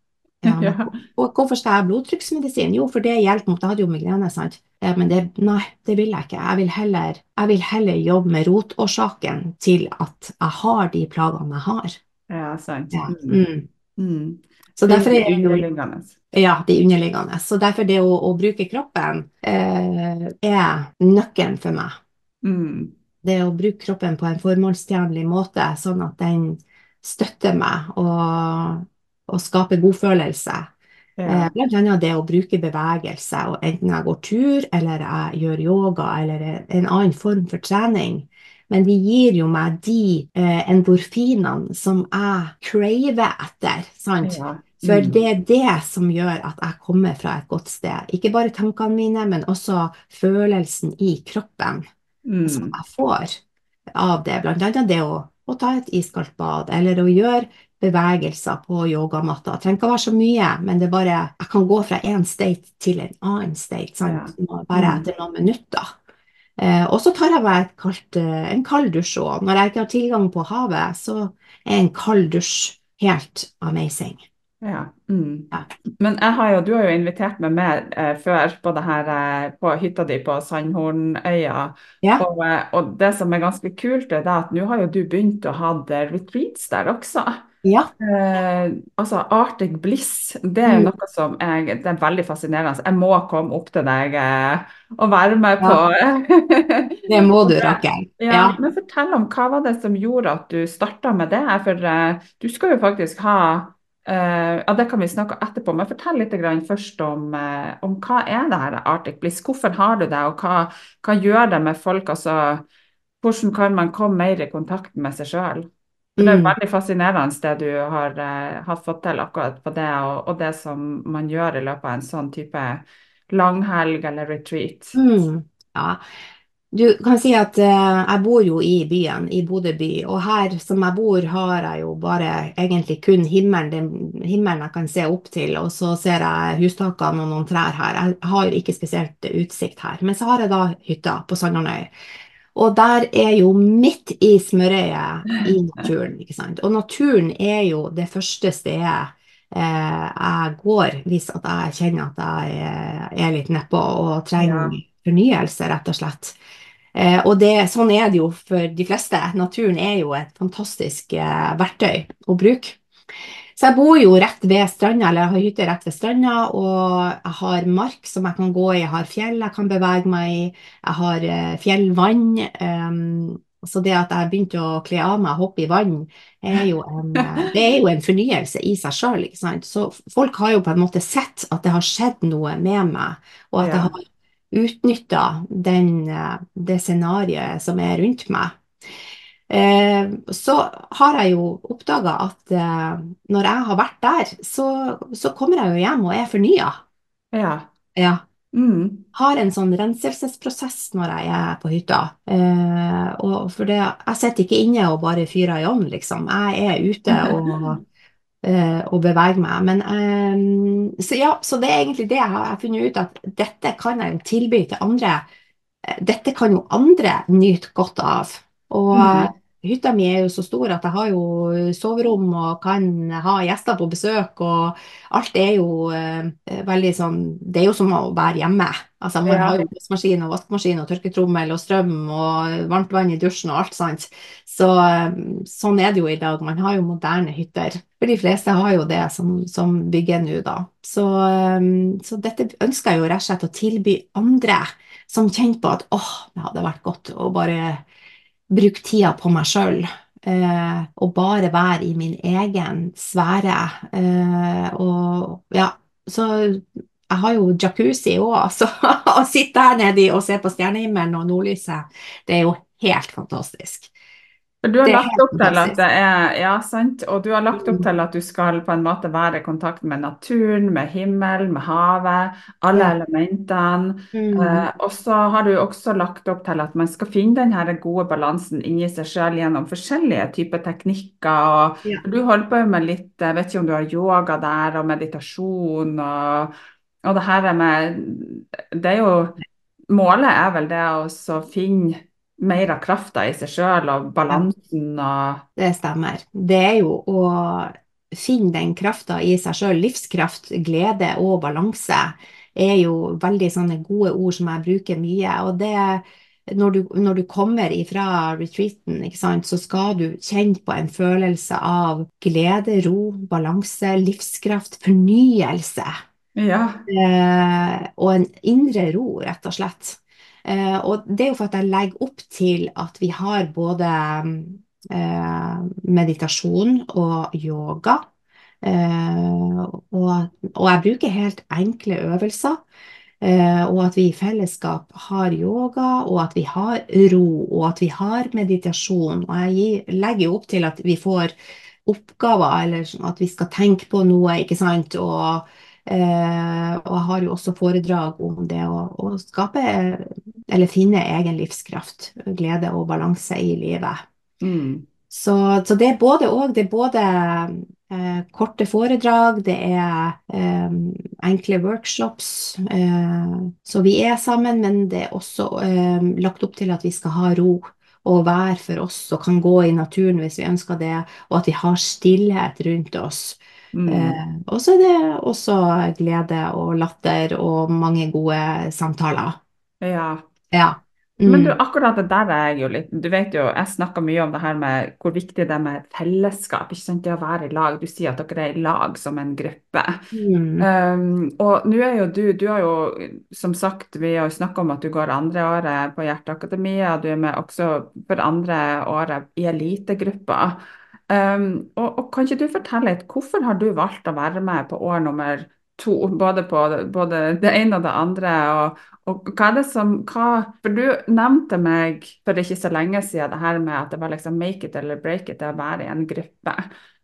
Ja, men og hvorfor skal jeg ha blodtrykksmedisin? Jo, for det hjelper mot Jeg hadde jo migrene, sant. Ja, men det, nei, det vil jeg ikke. Jeg vil heller, jeg vil heller jobbe med rotårsaken til at jeg har de plagene jeg har. Ja, sant. Ja. Mm. Mm. Mm. Så derfor er det underliggende. Ja, de underliggende. Så derfor det å, å bruke kroppen eh, er nøkkelen for meg. Mm. Det å bruke kroppen på en formålstjenlig måte, sånn at den støtter meg og, og skaper godfølelse. Eh, Ja. blant annet det å bruke bevegelse, og enten jeg går tur, eller jeg gjør yoga, eller en annen form for trening. Men de gir jo meg de eh, endorfinene som jeg craver etter, sant? Ja. For Mm. det er det som gjør at jeg kommer fra et godt sted. Ikke bare tankene mine, men også følelsen i kroppen som Mm. jeg får av det. Blant annet det å, å ta et iskaldt bad, eller å gjøre bevegelser på yogamatta. Det trenger ikke å være så mye, men det er bare Jeg kan gå fra én state til en annen state, sant? bare Mm. etter noen minutter. Eh, og så tar jeg meg kaldt, eh, en kald dusj òg. Når jeg ikke har tilgang på havet, så er en kald dusj helt amazing. Ja. Mm. Ja. Men har jo, du har jo invitert meg med eh, før på det her eh, på hytta di på Sandhornøya. Ja. Og, eh, og det som er ganske kult, er at nå har jo du begynt å ha retreats der også. Ja. Eh, altså Arctic Bliss, det er Mm. noe som jeg, det er veldig fascinerende. Jeg må komme opp til deg eh, og være med på. Det må du, Rakel. Ja, Ja. men fortell om hva var det som gjorde at du starta med det? For eh, du skal jo faktisk ha eh, Ja, det kan vi snakke etterpå, men fortell litt grann først om, eh, om hva er det her Arctic Bliss? Hvorfor har du det, og hva, hva gjør det med folk? Altså, hvordan kan man komme mer i kontakt med seg sjøl? For det er Mm. veldig fascinerende det du har, eh, har fått til akkurat på det, og, og det som man gjør i løpet av en sånn type langhelg eller retreat. Mm, ja. Du kan si at eh, jeg bor jo i byen, i Bodø by, og her som jeg bor har jeg jo bare egentlig kun himmelen, den himmelen jeg kan se opp til, og så ser jeg hustakene og noen trær her. Jeg har ikke spesielt utsikt her. Men så har jeg da hytta på Sandornøy. Og der er jo midt i smørøyet i naturen, ikke sant. Og naturen er jo det første stedet eh, jeg går hvis at jeg kjenner at jeg er, er litt nedpå og trenger fornyelse, rett og slett. Eh, og det, sånn er det jo for de fleste. Naturen er jo et fantastisk eh, verktøy å bruke. Så jeg bor jo rett ved stranda, eller jeg har hytte rett ved stranda, og jeg har mark som jeg kan gå i, jeg har fjell jeg kan bevege meg i, jeg har eh, fjellvann. Um, så det at jeg begynte å kle av meg og hoppe i vann, er jo en, eh, det er jo en fornyelse i seg sjøl. Så folk har jo på en måte sett at det har skjedd noe med meg, og at jeg har utnytta det scenarioet som er rundt meg. Eh, så har jeg jo oppdaga at eh, når jeg har vært der, så, så kommer jeg jo hjem og er fornya. Ja. Ja. Mm. Har en sånn renselsesprosess når jeg er på hytta. Eh, og for det, jeg sitter ikke inne og bare fyrer i ovnen, liksom. Jeg er ute og, eh, og beveger meg. Men, eh, så ja, så det er egentlig det jeg har funnet ut, at dette kan jeg jo tilby til andre. Eh, Dette kan jo andre nyte godt av. Og Mm. Hytta mi er jo så stor at jeg har jo soverom og kan ha gjester på besøk, og alt er jo eh, veldig sånn Det er jo som å være hjemme. Altså, man Ja. har jo vaskemaskin og vaskemaskin og tørketrommel og strøm og varmt vann i dusjen og alt sånt. Så eh, sånn er det jo i dag. Man har jo moderne hytter. For de fleste har jo det som, som bygger nå, da. Så, eh, så dette ønsker jeg jo rett og slett å tilby andre som kjenner på at åh, det hadde vært godt å bare bruke tida på meg sjøl. Eh, og bare være i min egen sfære. Eh, og ja, så jeg har jo jacuzzi òg, så å sitte her nedi og se på stjernehimmelen og nordlyset, det er jo helt fantastisk. For du har lagt opp til at det er Ja, sant. Og du har lagt opp til at du skal på en måte være i kontakt med naturen, med himmelen, med havet, alle Ja. elementene. Mm. Eh, og så har du også lagt opp til at man skal finne den her gode balansen inni seg selv gjennom forskjellige typer teknikker. Og Ja. du holder på med litt, jeg vet ikke om du har yoga der, og meditasjon og, og det her med Det er jo Målet er vel det å finne mer av krafta i seg sjøl og balansen og Det stemmer. Det er jo å finne den krafta i seg sjøl. Livskraft, glede og balanse er jo veldig sånne gode ord som jeg bruker mye. Og det, når du, når du kommer ifra retreaten, sant, så skal du kjenne på en følelse av glede, ro, balanse, livskraft, fornyelse. Ja. Eh, og en indre ro, rett og slett. Eh, og det er jo for at jeg legger opp til at vi har både eh, meditasjon og yoga. Eh, og, og jeg bruker helt enkle øvelser. Og at vi i fellesskap har yoga, og at vi har ro, og at vi har meditasjon. Og jeg legger jo opp til at vi får oppgaver, eller sånn at vi skal tenke på noe, ikke sant. Og, og jeg har jo også foredrag om det å, å skape, eller finne egen livskraft, glede og balanse i livet. Mm. Så, så det er både òg. Det er både eh, korte foredrag, det er eh, enkle workshops. Eh, så vi er sammen, men det er også eh, lagt opp til at vi skal ha ro og være for oss og kan gå i naturen hvis vi ønsker det, og at vi har stillhet rundt oss. Mm. Eh, og så er det også glede og latter og mange gode samtaler. Ja. Ja. Men du, Mm. akkurat det der er jeg jo litt Du vet jo, jeg snakker mye om det her med hvor viktig det er med fellesskap, ikke sant, det å være i lag. Du sier at dere er i lag som en gruppe. Mm. Um, og nå er jo du Du har jo, som sagt, vi har jo snakka om at du går andre året på Hjerteakademiet. Du er med også for andre året i elitegruppa. Um, og, og kan ikke du fortelle litt, hvorfor har du valgt å være med på år nummer to, både på både det ene og det andre? og og hva er det som, hva, for Du nevnte meg for ikke så lenge siden det her med at det var liksom make it eller break it det å være i en gruppe.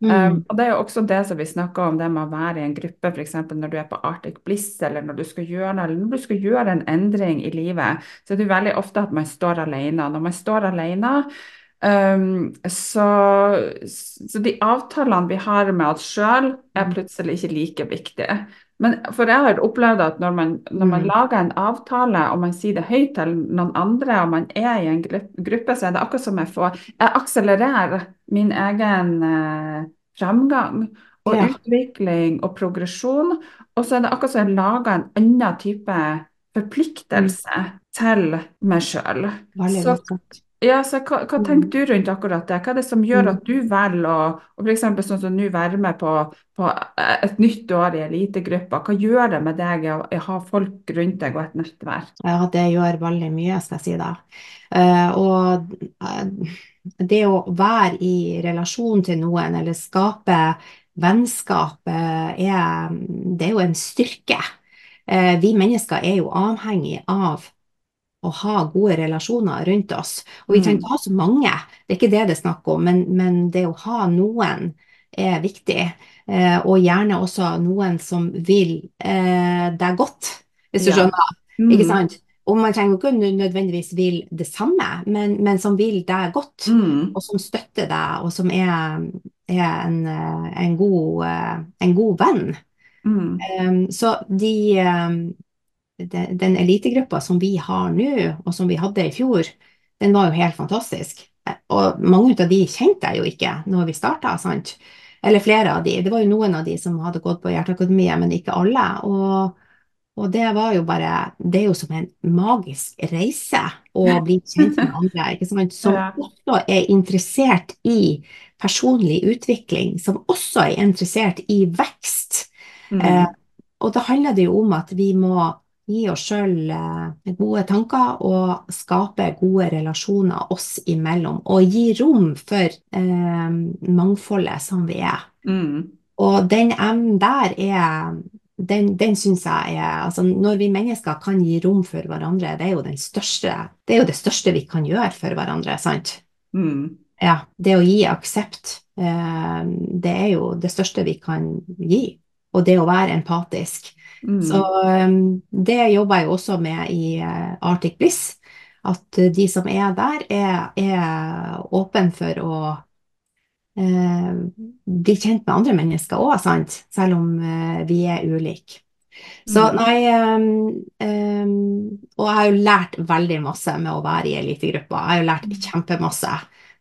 Um, Mm. og Det er jo også det som vi snakker om, det med å være i en gruppe, f.eks. når du er på Arctic Bliss, eller når du skal gjøre eller når du skal gjøre en endring i livet, så er det jo veldig ofte at man står alene. Når man står alene, um, så, så de avtalene vi har med oss sjøl, er plutselig ikke like viktige. Men for jeg har opplevd at når man, når man Mm. lager en avtale og man sier det høyt til noen andre, og man er i en gruppe, så er det akkurat som jeg får Jeg akselererer min egen eh, fremgang og Ja. utvikling og progresjon. Og så er det akkurat som jeg lager en annen type forpliktelse til meg sjøl. Så. Ja, så hva, hva Mm. tenker du rundt akkurat det? Hva er det som gjør Mm. at du velger å og eksempel sånn som nå være med på, på et nytt år i elitegruppa? Hva gjør det med deg å å ha folk rundt deg og et nettverk? Ja, det gjør veldig mye, skal jeg si da. Eh, og eh, det å være i relasjon til noen, eller skape vennskap, eh, er, det er jo en styrke. Eh, vi mennesker er jo avhengig av å ha gode relasjoner rundt oss. Og vi trenger Mm. ikke ha så mange, det er ikke det det er snakk om, men, men det å ha noen er viktig. Eh, og gjerne også noen som vil eh, deg godt, hvis du Ja. skjønner. Ikke Mm. sant? Og man trenger jo ikke nødvendigvis vil det samme, men, men som vil deg godt, Mm. og som støtter deg, og som er, er en, eh, en god, eh, en god venn. Mm. Um, så de, um, de, den elitegruppa som vi har nå, og som vi hadde i fjor, den var jo helt fantastisk. Og mange av de kjente jeg jo ikke når vi starta, sant. Eller flere av de. Det var jo noen av de som hadde gått på Hjerteakademiet, men ikke alle. Og, og det var jo bare Det er jo som en magisk reise å bli kjent med andre, ikke sant. Som også er interessert i personlig utvikling, som også er interessert i vekst. Mm. Eh, og da handler det jo om at vi må gi oss sjøl eh, gode tanker og skape gode relasjoner oss imellom. Og gi rom for eh, mangfoldet som vi er. Mm. Og den evnen der er den, den syns jeg er altså Når vi mennesker kan gi rom for hverandre, det er jo, den største, det, er jo det største vi kan gjøre for hverandre, sant? Mm. Ja, det å gi aksept, eh, det er jo det største vi kan gi. Og det å være empatisk. Mm. Så eh, det jobber jeg også med i eh, Arctic Bliss. At de som er der, er, er åpne for å eh, bli kjent med andre mennesker òg, sant? Selv om eh, vi er ulike. Så Mm. nei um, um, Og jeg har jo lært veldig masse med å være i elitegruppa. Jeg har jo lært kjempemasse.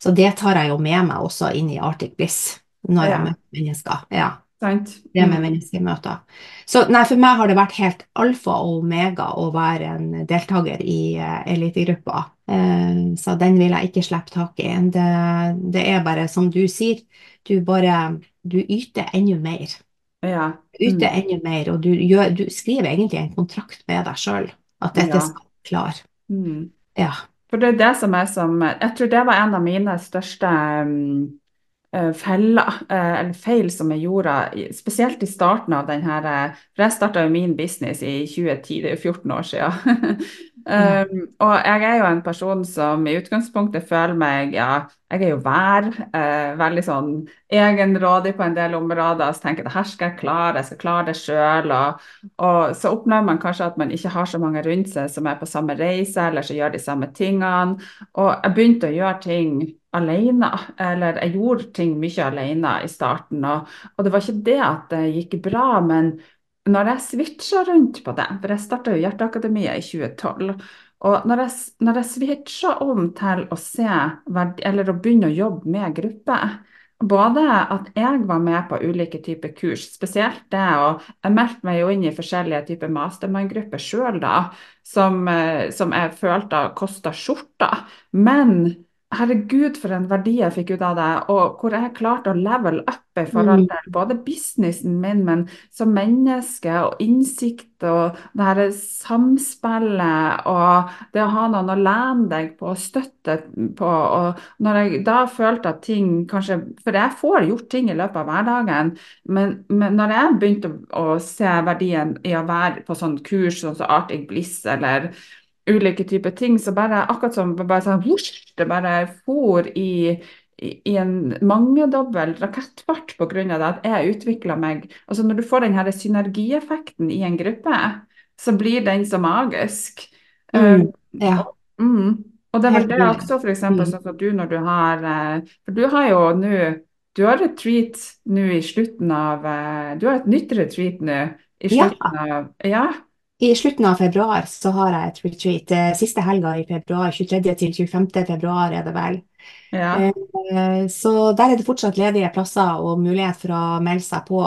Så det tar jeg jo med meg også inn i Arctic Bliss når jeg Ja. møter mennesker. Ja, Sant? det med Mm. menneskemøter. Så nei, for meg har det vært helt alfa og omega å være en deltaker i uh, elitegruppa. Uh, så den vil jeg ikke slippe tak i. Det, det er bare som du sier, du bare Du yter enda mer. Ja. Yter Mm. enda mer, og du, gjør, du skriver egentlig en kontrakt med deg sjøl. At dette Ja. skal klare. Mm. Ja. For det er det som er som Jeg tror det var en av mine største um, eh, feller, eh, eller feil som jeg gjorde, spesielt i starten av den her eh, For jeg starta jo min business i 2010, det er jo 14 år siden. Um, og jeg er jo en person som i utgangspunktet føler meg Ja, jeg er jo vær, eh, veldig sånn egenrådig på en del områder. Så tenker jeg det her skal jeg klare, jeg skal klare det sjøl. Og, og så opplever man kanskje at man ikke har så mange rundt seg som er på samme reise, eller som gjør de samme tingene. Og jeg begynte å gjøre ting alene, eller jeg gjorde ting mye alene i starten. Og, og det var ikke det at det gikk bra, men når jeg switcha rundt på det, for jeg starta jo Hjerteakademiet i 2012, og når jeg, når jeg switcha om til å se, eller å begynne å jobbe med grupper, både at jeg var med på ulike typer kurs, spesielt det, og jeg meldte meg jo inn i forskjellige typer mastermind-grupper sjøl da, som, eh, som jeg følte kosta skjorta. Men herregud, for en verdi jeg fikk ut av det, og hvor jeg klarte å level up i forhold Mm. til både businessen min, men som menneske, og innsikt og det her samspillet, og det å ha noen å lene deg på og støtte på. Og når jeg da følte at ting kanskje For jeg får gjort ting i løpet av hverdagen, men, men når jeg begynte å, å se verdien i å være på sånn kurs sånn som Arctic Bliss eller ulike typer ting, så bare akkurat som bare sånn husk, det bare for i, i, i en mangedobbel rakettfart av det at jeg utvikla meg. Altså når du får den her synergieffekten i en gruppe, så blir den så magisk. Mm, Eh, ja. mm, og det er vel det også, eksempel, Mm. sånn at du når du har eh, For du har jo nå Du har retreat nå i slutten av eh, Du har et nytt retreat nå i Ja. slutten av Ja. I slutten av februar så har jeg et retreat. Eh, Siste helga i februar, 23. til 25. februar er det vel. ja. Eh, Så der er det fortsatt ledige plasser og mulighet for å melde seg på.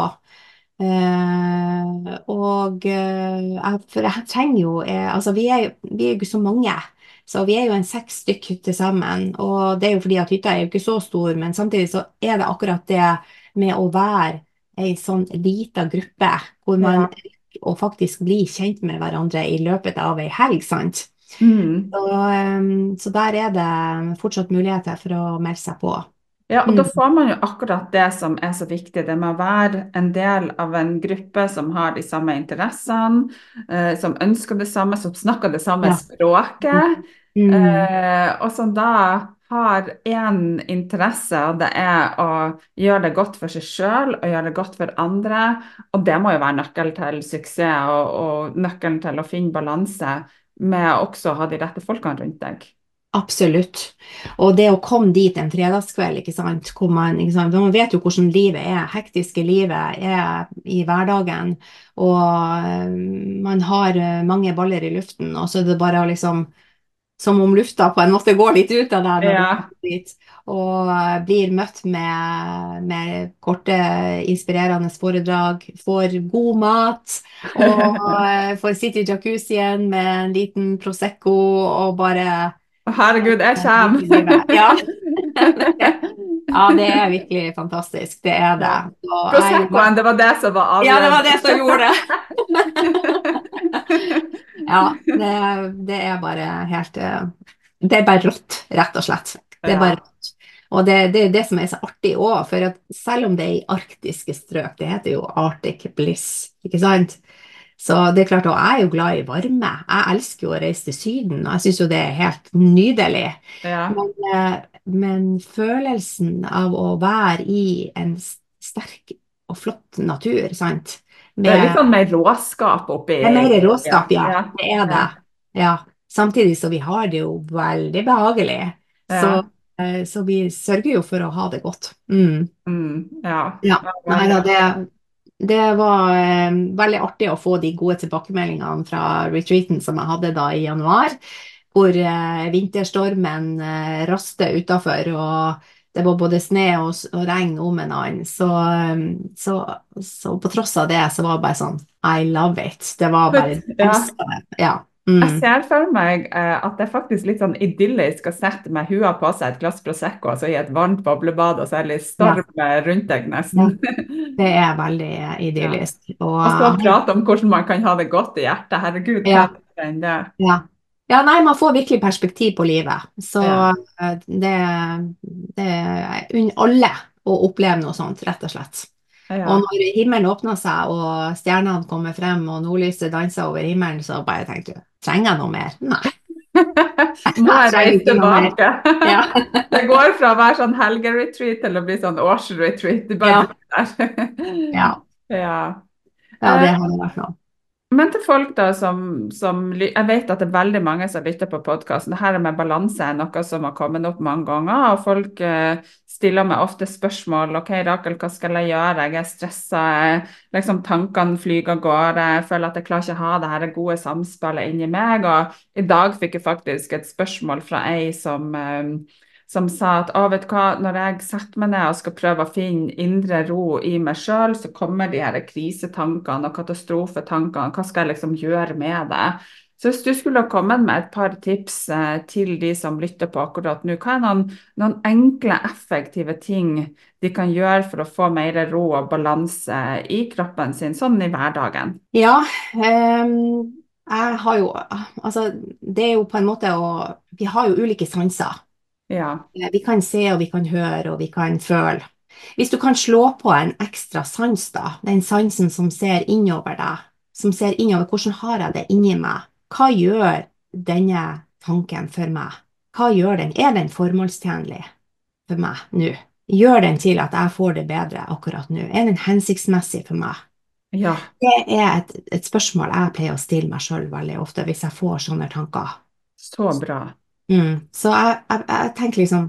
Eh, og jeg, for jeg trenger jo Altså, vi vi er jo ikke så mange. Så vi er jo en seks stykk til sammen. Og det er jo fordi at hytta er jo ikke så stor, men samtidig så er det akkurat det med å være ei sånn lita gruppe hvor man Ja. Rekker å faktisk bli kjent med hverandre i løpet av ei helg, sant. Mm. Så, eh, så der er det fortsatt muligheter for å melde seg på. Ja, og da Mm. får man jo akkurat det som er så viktig, det med å være en del av en gruppe som har de samme interessene, eh, som ønsker det samme, som snakker det samme Ja. språket, Mm. eh, og som da har én interesse, og det er å gjøre det godt for seg sjøl og gjøre det godt for andre. Og det må jo være nøkkelen til suksess, og, og nøkkelen til å finne balanse med å også ha de rette folkene rundt deg. Absolutt. Og det å komme dit en fredagskveld, ikke sant, hvor man, ikke sant, man vet jo hvordan livet er, hektiske livet er i hverdagen, og eh, man har eh, mange baller i luften, og så er det bare å liksom som om lufta på en måte går litt ut av deg Ja. dit, og eh, blir møtt med, med korte, inspirerende foredrag, får god mat, og eh, får sitte i jacuzzien med en liten Prosecco og bare Herregud, jeg kommer! Ja. Ja, det er virkelig fantastisk. Det er det. Og Proseccoen, det var det som var Ja, det var det som gjorde det. Ja, det, det er bare helt eh, Det er bare rått, rett og slett. Det er bare rått. Og det, det er det som er så artig òg, for at selv om det er i arktiske strøk, det heter jo Arctic Bliss, ikke sant? Så det er klart, og jeg er jo glad i varme. Jeg elsker jo å reise til Syden, og jeg syns jo det er helt nydelig. Ja. Men, eh, men følelsen av å være i en sterk og flott natur, sant? Det er litt sånn mer råskap oppi Det er mer råskap, ja. Ja. Det er det. Ja. Samtidig så vi har det jo veldig behagelig. Så, eh, så vi sørger jo for å ha det godt. Mm. Mm, ja. Ja. Ja, Nei da, det, det var eh, veldig artig å få de gode tilbakemeldingene fra retreaten som jeg hadde da i januar, hvor eh, vinterstormen eh, raste utafor, og det var både sne og, og regn om en annen. Så, eh, så, så på tross av det, så var det bare sånn I love it. Det var bare Ja. ja. Mm. Jeg ser for meg eh, at det er faktisk litt sånn idyllisk å sette med hua på seg et glass Prosecco altså i et varmt boblebad, og så er det litt storm ja. rundt deg nesten. Det er veldig idyllisk. idyllisk. Og, Og så prate om hvordan man kan ha det godt i hjertet. Herregud, hva Ja. er det? Ja. Ja, nei, man får virkelig perspektiv på livet. Så Ja. eh, det, det unner alle å oppleve noe sånt, rett og slett. Ja. Og når himmelen åpna seg og stjernene kommer frem og nordlyset danser over himmelen, så bare tenkte du trenger jeg noe mer? Nei. Må jeg reise tilbake? Ja. Det går fra å være sånn helgeretreat til å bli sånn årsretreat. Ja. Ja. Ja. ja, det hadde vært noe. Men til folk da som, som Jeg vet at det er veldig mange som lytter på podkasten. Det her med balanse er noe som har kommet opp mange ganger. Og folk eh, stiller meg ofte spørsmål. OK, Rakel, hva skal jeg gjøre? Jeg er stressa. Liksom, tankene flyr av gårde. Jeg føler at jeg klarer ikke å ha det her gode samspillet inni meg. Og i dag fikk jeg faktisk et spørsmål fra ei som eh, som sa at å, vet hva, når jeg setter meg ned og skal prøve å finne indre ro i meg sjøl, så kommer de her krisetankene og katastrofetankene. Hva skal jeg liksom gjøre med det? Så hvis du skulle ha kommet med et par tips eh, til de som lytter på akkurat nå, hva er noen, noen enkle, effektive ting de kan gjøre for å få mer ro og balanse i kroppen sin, sånn i hverdagen? Ja, um, jeg har jo Altså, det er jo på en måte å Vi har jo ulike sanser. Ja. Eh, Vi kan se, og vi kan høre, og vi kan føle. Hvis du kan slå på en ekstra sans, da, den sansen som ser innover deg, som ser innover hvordan har jeg det inni meg, hva gjør denne tanken for meg? Hva gjør den? Er den formålstjenlig for meg nå? Gjør den til at jeg får det bedre akkurat nå? Er den hensiktsmessig for meg? Ja. Det er et, et spørsmål jeg pleier å stille meg sjøl veldig ofte hvis jeg får sånne tanker. Så bra. Mm. Så jeg, jeg, jeg tenker liksom,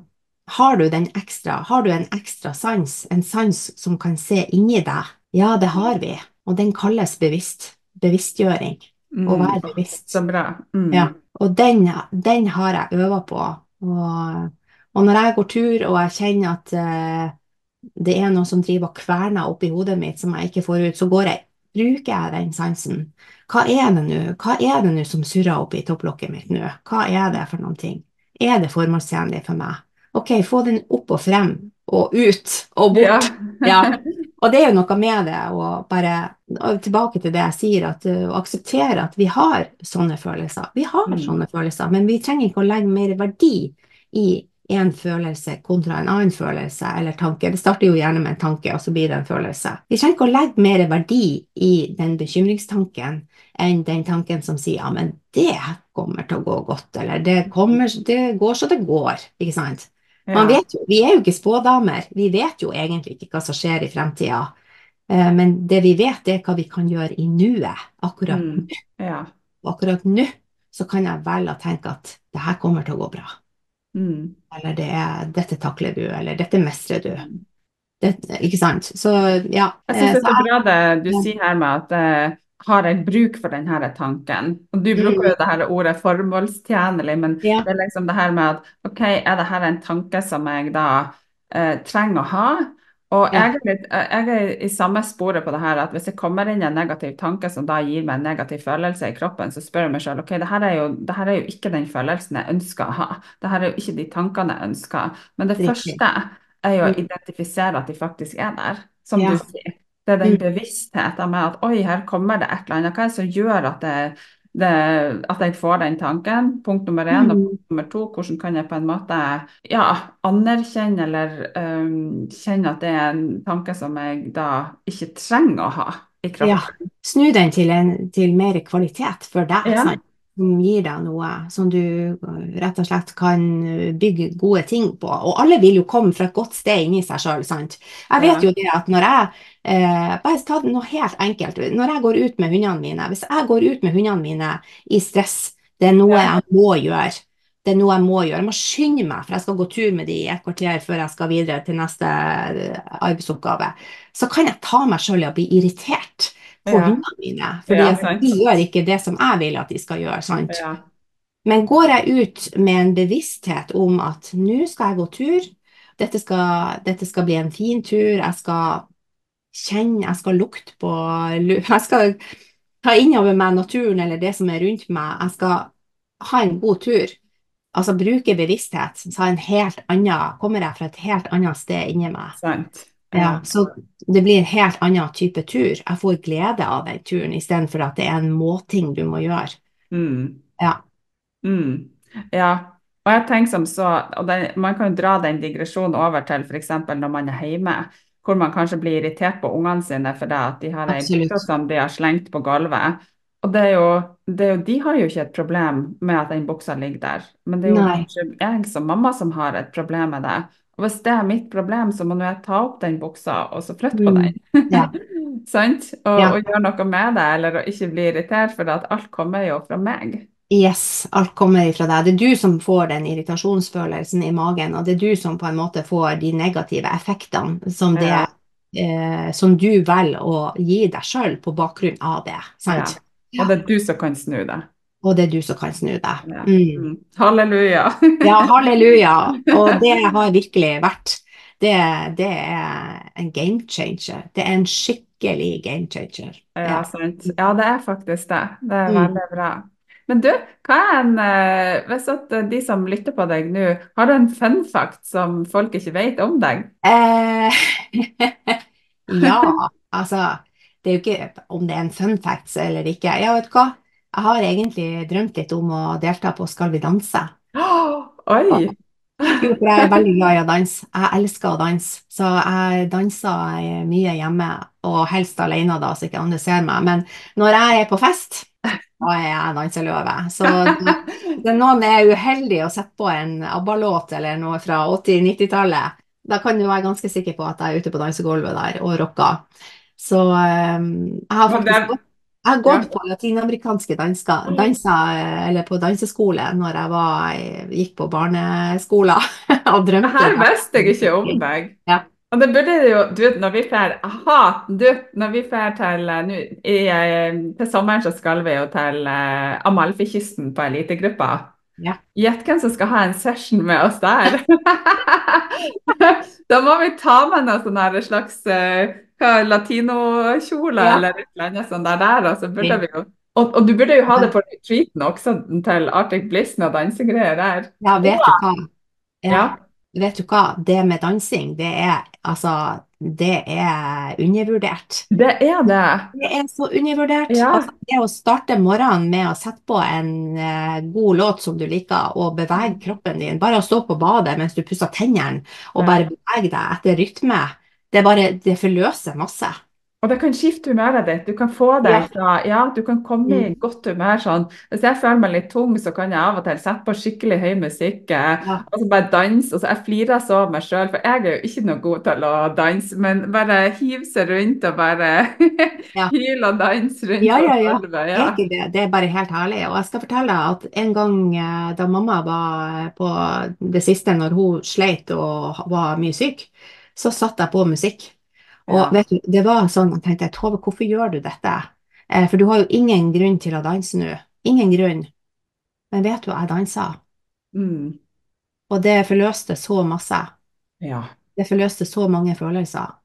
har du den ekstra, har du en ekstra sans, en sans som kan se inni deg? Ja, det har vi, og den kalles bevisst, bevisstgjøring, å Mm. være bevisst. Så bra. Mm. Ja, og den, den har jeg øvet på, og, og når jeg går tur og jeg kjenner at uh, det er noe som driver og kverner oppi hodet mitt som jeg ikke får ut, så går jeg, bruker jeg den sansen. Hva er det nå? Hva er det nå som surrer opp i topplokket mitt nå? Hva er det for noen ting? Er det formålstjenlig for meg? Ok, få den opp og frem, og ut og bort. Ja. Og det er jo noe med det å bare Tilbake til det jeg sier, at å akseptere at vi har sånne følelser. Vi har Mm. sånne følelser, men vi trenger ikke å legge mer verdi i en følelse kontra en annen følelse eller tanke. Det starter jo gjerne med en tanke, og så blir det en følelse. Vi trenger ikke å legge mer verdi i den bekymringstanken enn den tanken som sier ja, men det kommer til å gå godt, eller det, kommer, det går så det går, ikke sant? Man Ja. vet jo, vi er jo ikke spådamer, vi vet jo egentlig ikke hva som skjer i fremtida. Eh, Men det vi vet, det er hva vi kan gjøre i nuet. Akkurat, Mm. Ja. akkurat nå så kan jeg velge å tenke at det her kommer til å gå bra. Mm. Eller det er, dette takler du, eller dette mestrer du. Mm. Det, ikke sant? Så ja. Jeg eh, syns det er så bra det du sier her med at eh, har jeg bruk for denne tanken? Og Du bruker jo det her ordet formålstjenlig, men Mm. Ja. det er liksom det her med at OK, er det her en tanke som jeg da eh, trenger å ha? Og jeg er, litt, jeg er i samme sporet på det her at hvis jeg kommer inn i en negativ tanke som da gir meg en negativ følelse i kroppen, så spør jeg meg selv OK, det her er jo, det her er jo ikke den følelsen jeg ønsker å ha. Det her er jo ikke de tankene jeg ønsker. Men det Riktig. første er jo å Mm. identifisere at de faktisk er der, som Ja. du sier. Det er den Mm. bevisstheten med at oi, her kommer det et eller annet. Hva er det som gjør at det, det, at jeg får den tanken. Punkt nummer én. Og Mm. punkt nummer to, hvordan kan jeg på en måte ja, anerkjenne eller um, kjenne at det er en tanke som jeg da ikke trenger å ha i kroppen. Ja. Snu den til, en, til mer kvalitet for deg, Ja. sant? som gir deg noe som du rett og slett kan bygge gode ting på. Og alle vil jo komme fra et godt sted inni seg sjøl, sant. Jeg vet jo det at når jeg eh, Bare ta noe helt enkelt. Når jeg går ut med hundene mine, hvis jeg går ut med hundene mine i stress, det er noe jeg må gjøre. Det er noe jeg må gjøre. Jeg må skynde meg, for jeg skal gå tur med de i et kvarter før jeg skal videre til neste eh, arbeidsoppgave. Så kan jeg ta meg sjøl i å bli irritert på Ja. hundene mine, fordi Ja, de gjør ikke det som jeg vil at de skal gjøre. sant? Ja. Men går jeg ut med en bevissthet om at nå skal jeg gå tur, dette skal, dette skal bli en fin tur, jeg skal kjenne, jeg skal lukte på Jeg skal ta innover meg naturen eller det som er rundt meg, jeg skal ha en god tur. Altså bruke bevissthet, så en helt annen, kommer jeg fra et helt annet sted inni meg. Sant. Ja, så det blir en helt annen type tur. Jeg får glede av den turen istedenfor at det er en måting du må gjøre. Mm. Ja. Mm. Ja. Og jeg tenker som så, og den, Man kan jo dra den digresjonen over til f.eks. når man er hjemme, hvor man kanskje blir irritert på ungene sine fordi at de har ei Absolutt. bukse som de har slengt på gulvet. Og det er jo, det er jo, De har jo ikke et problem med at den buksa ligger der, men det er jo Nei. kanskje jeg som mamma som har et problem med det. Og hvis det er mitt problem, så må nå jeg ta opp den buksa og så flytte på Mm. den. Ja. Sant? Og, Ja. og gjøre noe med det, eller ikke bli irritert, for at alt kommer jo fra meg. Yes, alt kommer ifra deg. Det er du som får den irritasjonsfølelsen i magen, og det er du som på en måte får de negative effektene som, det, Ja. eh, som du velger å gi deg sjøl på bakgrunn av det. Sant? Og det er du som kan snu det. Og det er du som kan snu deg. Mm. Mm. Halleluja. Ja, halleluja. Og det har virkelig vært det, det er en game changer. Det er en skikkelig game changer. Ja, sant. Ja, det er faktisk det. Det er Mm. veldig bra. Men du, hva er en eh, Hvis at eh, de som lytter på deg nå, har du en fun fact som folk ikke vet om deg? Eh, ja, altså Det er jo ikke om det er en fun fact eller ikke. Ja, vet du hva? Jeg har egentlig drømt litt om å delta på Skal vi danse. Oh, oi! Jo, for jeg er veldig glad i å danse. Jeg elsker å danse. Så jeg danser eh, mye hjemme, og helst alene da, så ikke andre ser meg. Men når jeg er på fest, da er jeg danseløve. Så det noen er uheldig å sette på en ABBA-låt eller noe fra 80-90-tallet, da kan du være ganske sikker på at jeg er ute på dansegulvet der og rocker. Så um, jeg har faktisk gått jeg har gått på latinamerikanske danser, danser, eller på danseskole når jeg var, gikk på barneskolen og Det her visste jeg ikke om deg. Ja. Og det burde det jo Du vet, når vi fer Aha! Du, når vi drar til nu, nå i, eh, Til sommeren så skal vi jo til uh, Amalfikysten på elitegruppa. Ja. Gjett hvem som skal ha en session med oss der. Da må vi ta med noe her slags uh, hva, latinokjole Ja. eller et eller annet sånt der, der og så burde vi jo og, og du burde jo ha det på retreaten også til Arctic Bliss med dansegreier der. Ja, vet du hva? Ja, Ja. Vet du hva? Det med dansing, det er altså Det er undervurdert. Det er det. Det er så undervurdert. Ja. Altså, det å starte morgenen med å sette på en uh, god låt som du liker, og bevege kroppen din, bare å stå på badet mens du pusser tennene, og bare bevege deg etter rytme, det bare det forløser masse. Og det kan skifte humøret ditt. Du kan få deg Ja. fra Ja, du kan komme i Mm. godt humør sånn. Hvis jeg føler meg litt tung, så kan jeg av og til sette på skikkelig høy musikk. eh, Ja. Og så bare danse. Og så jeg flirer så av meg sjøl, for jeg er jo ikke noe god til å danse. Men bare hive seg rundt og bare Ja. og danse rundt Ja, ja, ja. Er Ja. det, det er bare helt herlig. Og jeg skal fortelle deg at en gang eh, da mamma var på det siste, når hun sleit og var mye syk, så satte jeg på musikk. Og Ja. vet du, det var sånn, jeg tenkte, Tove, hvorfor gjør du dette? Eh, For du har jo ingen grunn til å danse nå. Ingen grunn. Men vet du, jeg dansa. Mm. Og det forløste så masse. ja. Det forløste så mange følelser.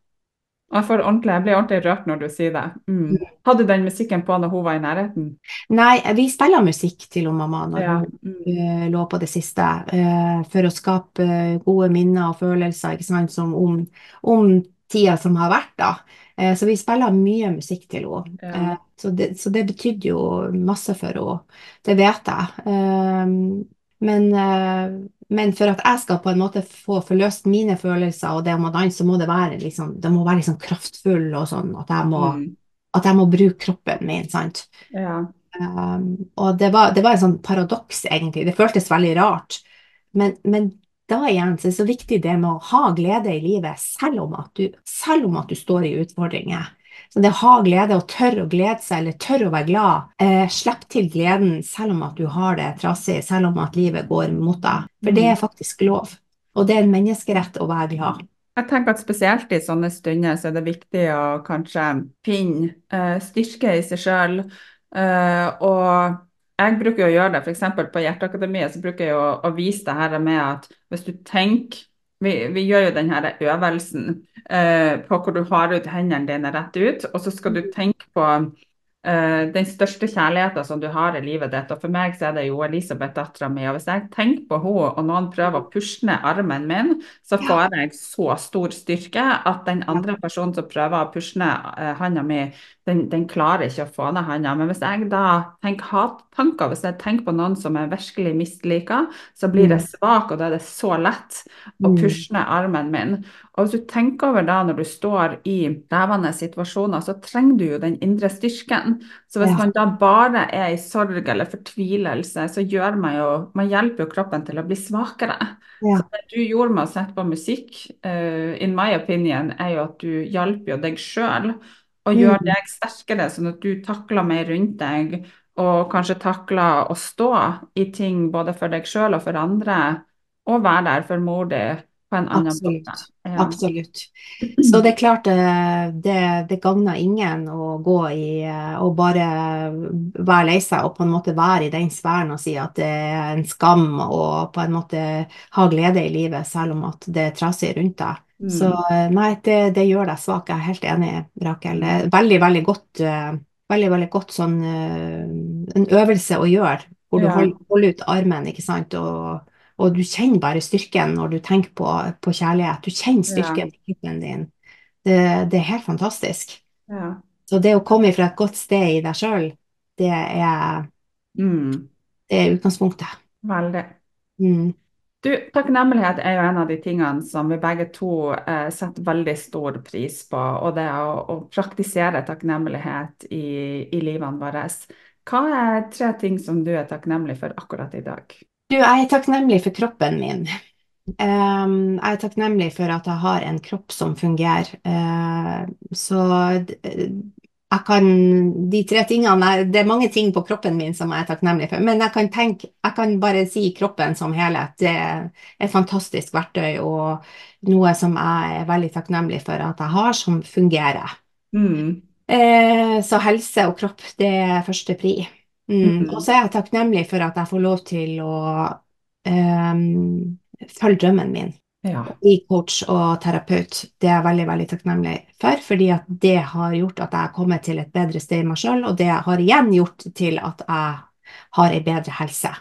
Jeg, ordentlig, jeg blir ordentlig rørt når du sier det. Mm. Hadde du den musikken på når hun var i nærheten? Nei, vi spiller musikk til hun mamma når Ja. hun Mm. eh, lå på det siste, uh, for å skape eh, gode minner og følelser, ikke sant, som om, om tida som har vært, da. Eh, så vi spiller mye musikk til henne. Ja. Eh, så, det, så det betydde jo masse for henne. Det vet jeg. Eh, men, men for at jeg skal på en måte få forløst mine følelser og det om å danse, så må det være liksom, det må være liksom kraftfull og sånn. At jeg må, Mm. at jeg må bruke kroppen min, sant. Ja. Um, og det var, det var en sånn paradoks, egentlig. Det føltes veldig rart. Men, men da igjen så er det så viktig det med å ha glede i livet, selv om at du, om at du står i utfordringer. Så det å ha glede og tørre å glede seg, eller tørre å være glad, eh, slipp til gleden selv om at du har det trassig, selv om at livet går mot deg. For det er faktisk lov. Og det er en menneskerett å være glad. Jeg tenker at spesielt i sånne stunder så er det viktig å kanskje finne eh, styrke i seg sjøl. og jeg bruker å gjøre det, f.eks. på Hjerteakademiet så bruker jeg å, å vise det her med at hvis du tenker vi, vi gjør jo denne øvelsen eh, på hvor du har ut hendene dine rett ut, og så skal du tenke på eh, den største kjærligheten som du har i livet ditt. Og for meg så er det jo Elisabeth, dattera mi. Og hvis jeg tenker på henne, og noen prøver å pushe ned armen min, så får jeg så stor styrke at den andre personen som prøver å pushe ned eh, handa mi, den, den, klarer ikke å få ned handa. Men hvis jeg da tenker hattanker, hvis jeg tenker på noen som jeg virkelig misliker, så blir jeg svak, og da er det så lett å pushe ned armen min. Og hvis du tenker over da når du står i krevende situasjoner, så trenger du jo den indre styrken. Så hvis man da bare er i sorg eller fortvilelse, så gjør man jo Man hjelper jo kroppen til å bli svakere. Ja. Så det du gjorde med å sette på musikk, uh, in my opinion, er jo at du hjelper jo deg sjøl og gjør Mm. deg sterkere, sånn at du takler mer rundt deg, og kanskje takler å stå i ting både for deg sjøl og for andre, og være der for mor di på en annen Absolutt. måte. Ja. Absolutt. Så det er klart eh, det, det gagner ingen å gå i eh, og bare være lei seg og på en måte være i den sfæren og si at det er en skam og på en måte ha glede i livet selv om at det er trasig rundt deg. Mm. Så eh, nei, det, det gjør deg svak. Jeg er helt enig, Rakel. Veldig, veldig godt, veldig, veldig godt sånn en øvelse å gjøre, hvor du Ja. holder, holder ut armen, ikke sant, og, og du kjenner bare styrken når du tenker på, på kjærlighet. Du kjenner styrken i kroppen din. Det, det er helt fantastisk. Ja. Så det å komme fra et godt sted i deg sjøl, det er, Mm. det er utgangspunktet. Veldig. Mm. Du, takknemlighet er jo en av de tingene som vi begge to eh, setter veldig stor pris på. Og det å, å praktisere takknemlighet i, i livene våre. Hva er tre ting som du er takknemlig for akkurat i dag? Du, jeg er takknemlig for kroppen min. Um, jeg er takknemlig for at jeg har en kropp som fungerer. Uh, så jeg kan De tre tingene Det er mange ting på kroppen min som jeg er takknemlig for, men jeg kan tenke Jeg kan bare si kroppen som helhet. Det er et fantastisk verktøy og noe som jeg er veldig takknemlig for at jeg har, som fungerer. Mm. Uh, så helse og kropp, det er første pri. Mm. Og så er jeg takknemlig for at jeg får lov til å um, følge drømmen min. Ja. Bli coach og terapeut. Det er jeg veldig, veldig takknemlig for, fordi at det har gjort at jeg har kommet til et bedre sted i meg sjøl, og det har igjen gjort til at jeg har ei bedre helse.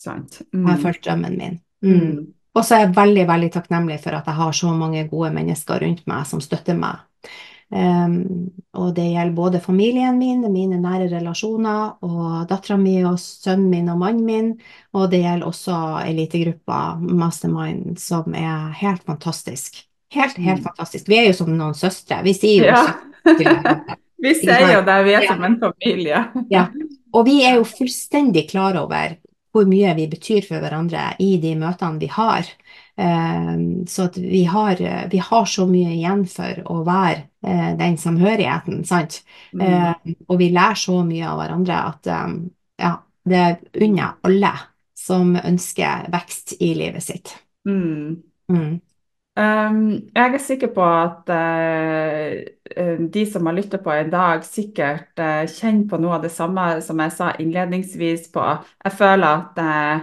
Sant. Jeg har Mm. fulgt drømmen min. Mm. Mm. Og så er jeg veldig, veldig takknemlig for at jeg har så mange gode mennesker rundt meg som støtter meg. Um, og det gjelder både familien min, mine nære relasjoner, og dattera mi og sønnen min og mannen min. Og det gjelder også elitegruppa Mastermind, som er helt fantastisk. Helt, helt Mm. fantastisk. Vi er jo som noen søstre. Vi sier jo Ja. søstre. Vi sier jo det, vi er Ja. som en familie. Ja. Og vi er jo fullstendig klar over hvor mye vi betyr for hverandre i de møtene vi har. Eh, Så vi har, vi har så mye igjen for å være eh, den samhørigheten, sant? Mm. Eh, Og vi lærer så mye av hverandre at eh, ja, det unner alle som ønsker vekst i livet sitt. Mm. Mm. Um, jeg er sikker på at eh, de som har lyttet på i dag, sikkert uh, kjenner på noe av det samme som jeg sa innledningsvis på. Jeg føler at eh,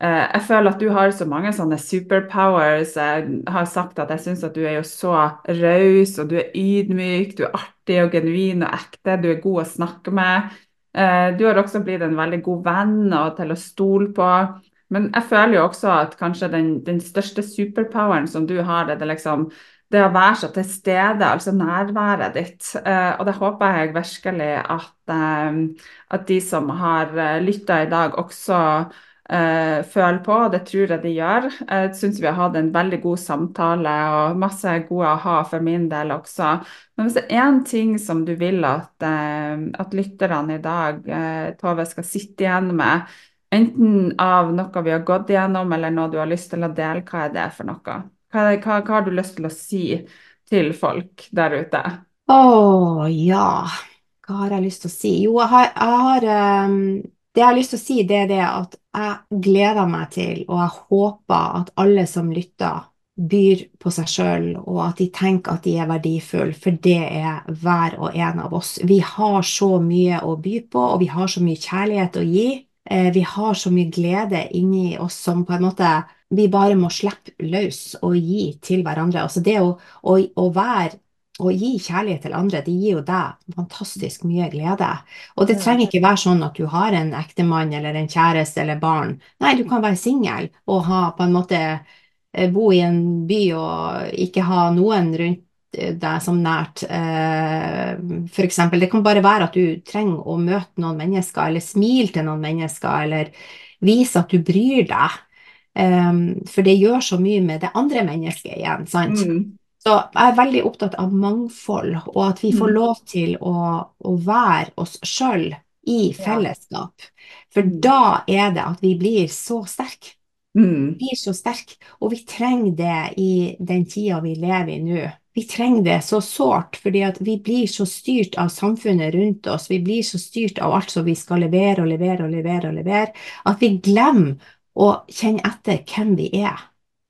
jeg føler at du har så mange sånne superpowers. Jeg har sagt at jeg syns at du er jo så raus, og du er ydmyk, du er artig og genuin og ekte, du er god å snakke med. Eh, Du har også blitt en veldig god venn og til å stole på. Men jeg føler jo også at kanskje den, den største superpoweren som du har, det er liksom det å være så til stede, altså nærværet ditt. Eh, og det håper jeg virkelig at, eh, at de som har lytta i dag, også uh, føler på, og det tror jeg de gjør. Jeg syns vi har hatt en veldig god samtale og masse gode aha for min del også. Men hvis det er én ting som du vil at, uh, at lytterne i dag, uh, Tove, skal sitte igjen med, enten av noe vi har gått igjennom, eller noe du har lyst til å dele, hva er det for noe? Hva, hva, hva har du lyst til å si til folk der ute? Å ja, hva har jeg lyst til å si? Jo, jeg har, jeg har um det jeg har lyst til å si, det er det at jeg gleder meg til, og jeg håper at alle som lytter, byr på seg sjøl, og at de tenker at de er verdifulle, for det er hver og en av oss. Vi har så mye å by på, og vi har så mye kjærlighet å gi. Eh, vi har så mye glede inni oss som på en måte vi bare må slippe løs og gi til hverandre. Altså det å, å, å være å gi kjærlighet til andre, det gir jo deg fantastisk mye glede. Og det trenger ikke være sånn at du har en ektemann eller en kjæreste eller barn. Nei, du kan være singel og ha på en måte eh, bo i en by og ikke ha noen rundt deg som nært. F.eks. for eksempel, det kan bare være at du trenger å møte noen mennesker, eller smile til noen mennesker, eller vise at du bryr deg. Eh, for det gjør så mye med det andre mennesket igjen, sant? Mm. Så jeg er veldig opptatt av mangfold, og at vi får mm. lov til å, å være oss sjøl i fellesskap. For mm. da er det at vi blir så sterke. Mm. Vi blir så sterke, og vi trenger det i den tida vi lever i nå. Vi trenger det så sårt, fordi vi blir så styrt av samfunnet rundt oss. Vi blir så styrt av alt som vi skal levere og levere og levere, og levere, at vi glemmer å kjenne etter hvem vi er.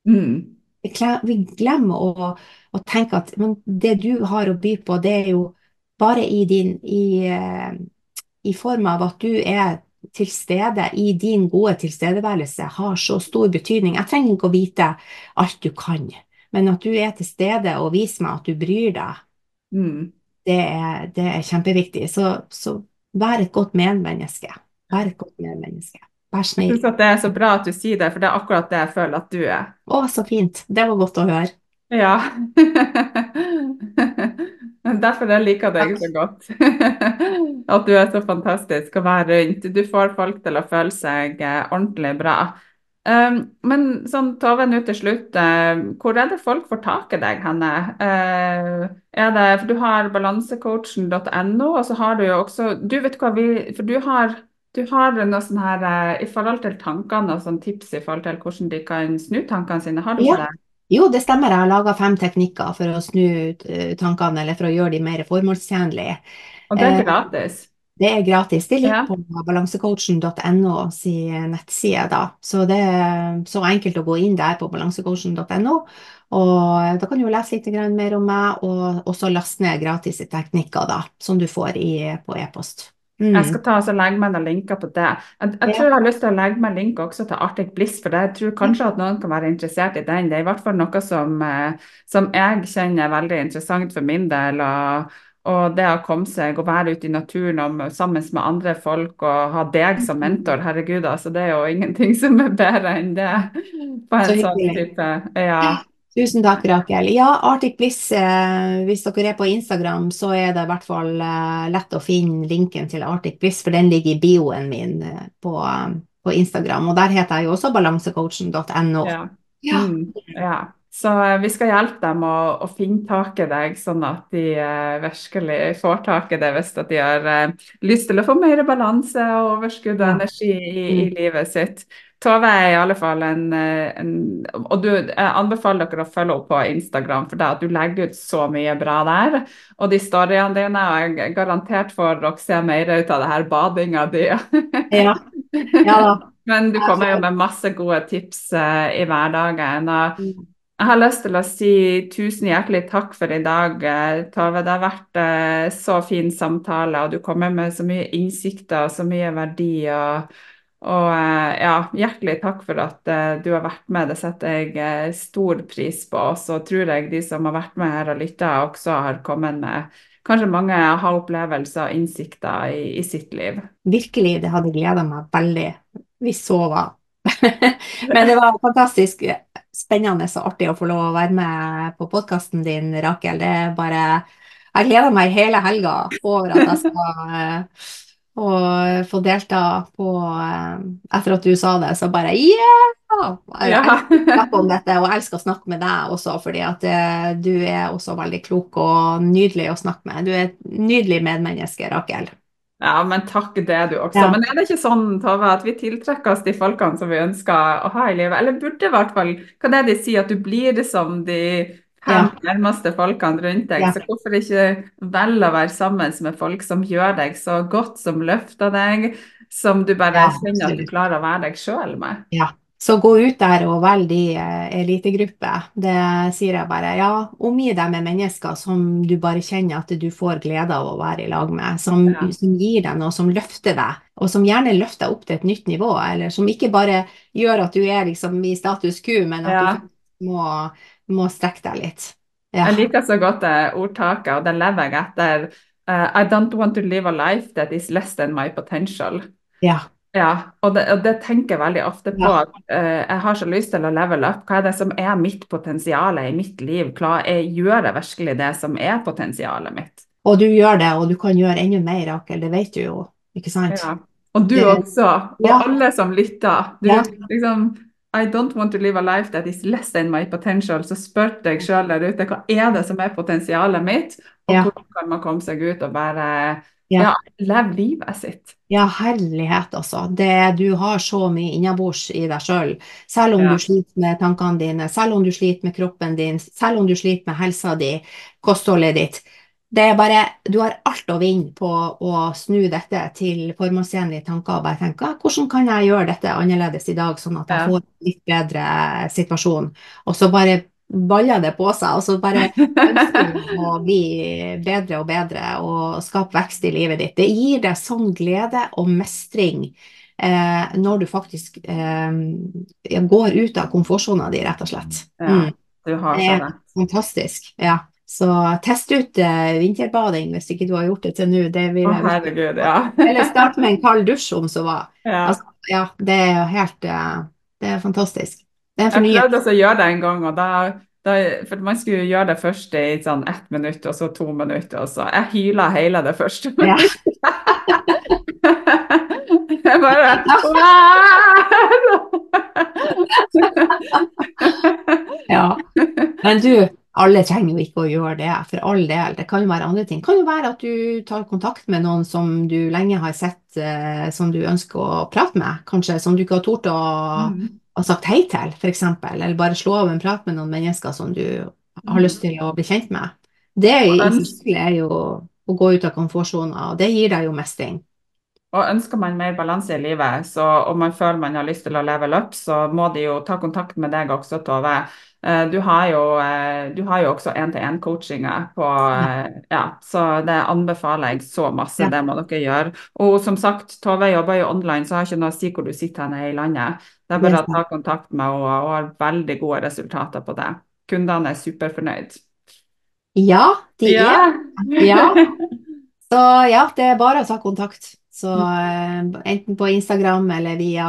Mm. Vi glemmer å, å, tenke at det du har å by på, det er jo bare i, din, i, eh, i form av at du er til stede i din gode tilstedeværelse, har så stor betydning. Jeg trenger ikke å vite alt du kan, men at du er til stede og viser meg at du bryr deg, mm. det, er, det, er, kjempeviktig. Så, så vær et godt medmenneske. Vær et godt medmenneske. Vær snill. Jeg synes det er så bra at du sier det, for det er akkurat det jeg føler at du er. Å, så fint. Det var godt å høre. Ja. Derfor jeg liker deg så godt. At du er så fantastisk å være rundt. Du får folk til å føle seg eh, ordentlig bra. Um, men sånn, Tove, nå til slutt, uh, hvor er det folk får tak i deg henne? Uh, er det, for Du har balansecoachen.no, og så har du jo også du vet hva vi, For du har du har noe sånn her eh, i forhold til tankene og sånn tips i forhold til hvordan de kan snu tankene sine. Har du ja. det? Jo, det stemmer. Jeg har laga fem teknikker for å snu eh, tankene, eller for å gjøre de mer formålstjenlige. Og det er eh, gratis? Det er gratis. Det ligger ja. på balansecoachen.no si nettside. da. Så det er så enkelt å gå inn der på balansecoachen.no. Og da kan du jo lese litt mer om meg, og også laste ned gratis teknikker da, som du får i, på e-post. Mm. Jeg skal ta og legge meg noen linker på det. Jeg, jeg tror jeg har lyst til å legge meg link også til Arctic Bliss, for jeg tror kanskje at noen kan være interessert i den. Det er i hvert fall noe som, eh, som jeg kjenner er veldig interessant for min del. og, og det å komme seg og være ute i naturen og sammen med andre folk og ha deg som mentor, herregud, altså det er jo ingenting som er bedre enn det. På en sånn type, ja. Tusen takk, Rakel. Ja, Arctic Bliss, eh, hvis dere er på Instagram, så er det i hvert fall eh, lett å finne linken til Arctic Bliss, for den ligger i bioen min eh, på, på Instagram. Og der heter jeg jo også balansecoachen.no. Ja. Ja. Mm, ja. Så eh, vi skal hjelpe dem å, å, finne tak i deg, sånn at de eh, virkelig får tak i det hvis de har eh, lyst til å få mer balanse og overskudd og energi i, i mm. livet sitt. Tove er i alle fall en, eh, en, Og du, jeg anbefaler dere å følge opp på Instagram, for det at du legger ut så mye bra der. Og de storyene dine, og jeg er garantert for å se mer ut av det her badinga di. ja. ja da. Men du kommer jo med masse gode tips uh, i hverdagen. og mm. jeg har lyst til å si tusen hjertelig takk for i dag, eh, Tove. Det har vært uh, så fin samtale, og du kommer med så mye innsikter og så mye verdi. og og eh, ja, hjertelig takk for at uh, du har vært med. Det setter jeg uh, stor pris på. Så tror jeg de som har vært med her og lytta, også har kommet med kanskje mange aha-opplevelser og innsikter i, i, sitt liv. Virkelig, det hadde gleda meg veldig. Vi sova. Men det var fantastisk. spennende og artig å få lov å være med på podkasten din, Rakel. Det er bare Jeg gleder meg hele helga over at jeg skal eh, få delta på eh, Etter at du sa det, så bare yeah! Jeg Ja. elsker om dette, og jeg elsker å snakke med deg også, fordi at eh, du er også veldig klok og nydelig å snakke med. Du er et nydelig medmenneske, Rakel. Ja, men takk det du også. Ja. Men er det ikke sånn, Tove, at vi tiltrekker oss de folkene som vi ønsker å ha i livet? Eller burde i hvert fall, hva er det de sier, at du blir som de fem nærmeste folkene rundt deg. Ja. Så hvorfor ikke velge å være sammen med folk som gjør deg så godt, som løfter deg, som du bare Ja, kjenner at du klarer å være deg sjøl med? Ja. Så gå ut der og velg de elitegruppe. elitegrupper. Det sier jeg bare. Ja, omgi deg med mennesker som du bare kjenner at du får glede av å være i lag med. Som, som gir deg noe, som løfter deg. Og som gjerne løfter deg opp til et nytt nivå. Eller som ikke bare gjør at du er liksom i status quo, men at Ja. du må, må strekke deg litt. Ja. Jeg liker så godt det ordtaket, og det lever jeg etter. Uh, I don't want to live a life that is less than my potential. Ja. Ja, og det, og det tenker jeg veldig ofte på. Ja. at eh, Jeg har så lyst til å level up. Hva er det som er mitt potensial i mitt liv? Klar, jeg gjør jeg virkelig det som er potensialet mitt? Og du gjør det, og du kan gjøre enda mer, Rakel. Det vet du jo, ikke sant? Ja. Og du Det- også, og alle som lytter. Du, liksom, I don't want to live a life that is less than my potential. Så spør deg sjøl der ute, hva er det som er potensialet mitt? Og Ja. hvordan kan man komme seg ut og bare Ja. ja, leve livet sitt? Ja, herlighet, altså. Det, du har så mye innabords i deg sjøl. Selv om Ja. du sliter med tankene dine, selv om du sliter med kroppen din, selv om du sliter med helsa di, kostholdet ditt. Det er bare, Du har alt å vinne på å snu dette til formålstjenlige tanker og bare tenke «Ah, hvordan kan jeg gjøre dette annerledes i dag, sånn at jeg får en litt bedre situasjon. Og så bare baller det på seg, og så bare ønsker du å bli bedre og bedre og skape vekst i livet ditt. Det gir deg sånn glede og mestring eh, når du faktisk eh, går ut av komfortsona di, rett og slett. Ja, Mm, du har det er fantastisk. Ja. Så test ut eh, vinterbading hvis ikke du har gjort det til nå. Det vil Å, jeg herregud, ja. Eller start med en kald dusj om så var. ja. Altså, ja, det er jo helt eh, Det er fantastisk. Det er en Jeg prøvde å gjøre det en gang, og da, For man skulle gjøre det først i sånn ett minutt, og så to minutter, og så Jeg hyla hele det første Ja. Jeg bare Ja. Men du, alle trenger jo ikke å gjøre det, for all del. Det kan jo være andre ting. Det kan jo være at du tar kontakt med noen som du lenge har sett, eh, som du ønsker å prate med, kanskje, som du ikke har tort å Mm. ha sagt hei til, f.eks. Eller bare slå av en prat med noen mennesker som du har lyst til å bli kjent med. Det er jo å gå ut av komfortsona, og det gir deg jo mestring. Og ønsker man mer balanse i livet, så om man føler man har lyst til å level up, så må de jo ta kontakt med deg også, Tove. Eh, Du har jo, eh, du har jo også én-til-én-coachinga på eh, Ja, så det anbefaler jeg så masse. Ja. Det må dere gjøre. Og som sagt, Tove jobber jo online, så har ikke noe å si hvor du sitter henne i landet. Det er er bare å ta kontakt med henne og har veldig gode resultater på det. Kundene er superfornøyd. Ja, de er Ja. Ja. Så ja, det er bare å ta kontakt. Så eh, enten på Instagram eller via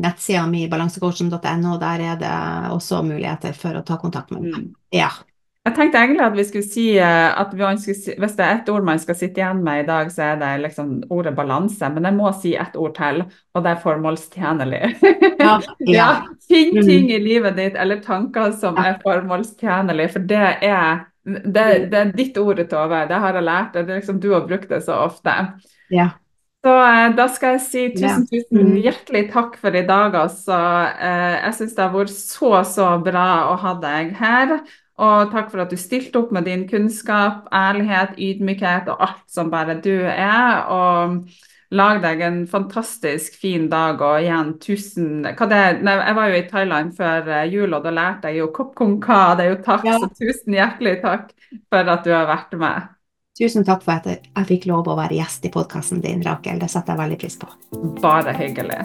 nettsida mi balansecoachen.no, der er det også muligheter for å ta kontakt med meg. Mm. Ja. Jeg tenkte egentlig at vi skulle si eh, at vi skulle hvis det er ett ord man skal sitte igjen med i dag, så er det liksom ordet balanse. Men jeg må si ett ord til, og det er formålstjenlig. Ja, Ja, finn Mm. ting i livet ditt eller tanker som Ja. er formålstjenlig, for det er det, det er ditt ord, Tove. Det har jeg lært, det er liksom du har brukt det så ofte. Ja. Så eh, da skal jeg si tusen, tusen Mm. hjertelig takk for i dag, altså. Eh, jeg syns det har vært så, så bra å ha deg her. Og takk for at du stilte opp med din kunnskap, ærlighet, ydmykhet og alt som bare du er. Og lag deg en fantastisk fin dag, og igjen tusen hva det, nei, Jeg var jo i Thailand før eh, jul, og da lærte jeg jo kopp kong ka. Det er jo takk, så tusen hjertelig takk for at du har vært med. Tusen takk for at jeg fikk lov å være gjest i podkasten din, Rakel. Det setter jeg veldig pris på. Bare hyggelig.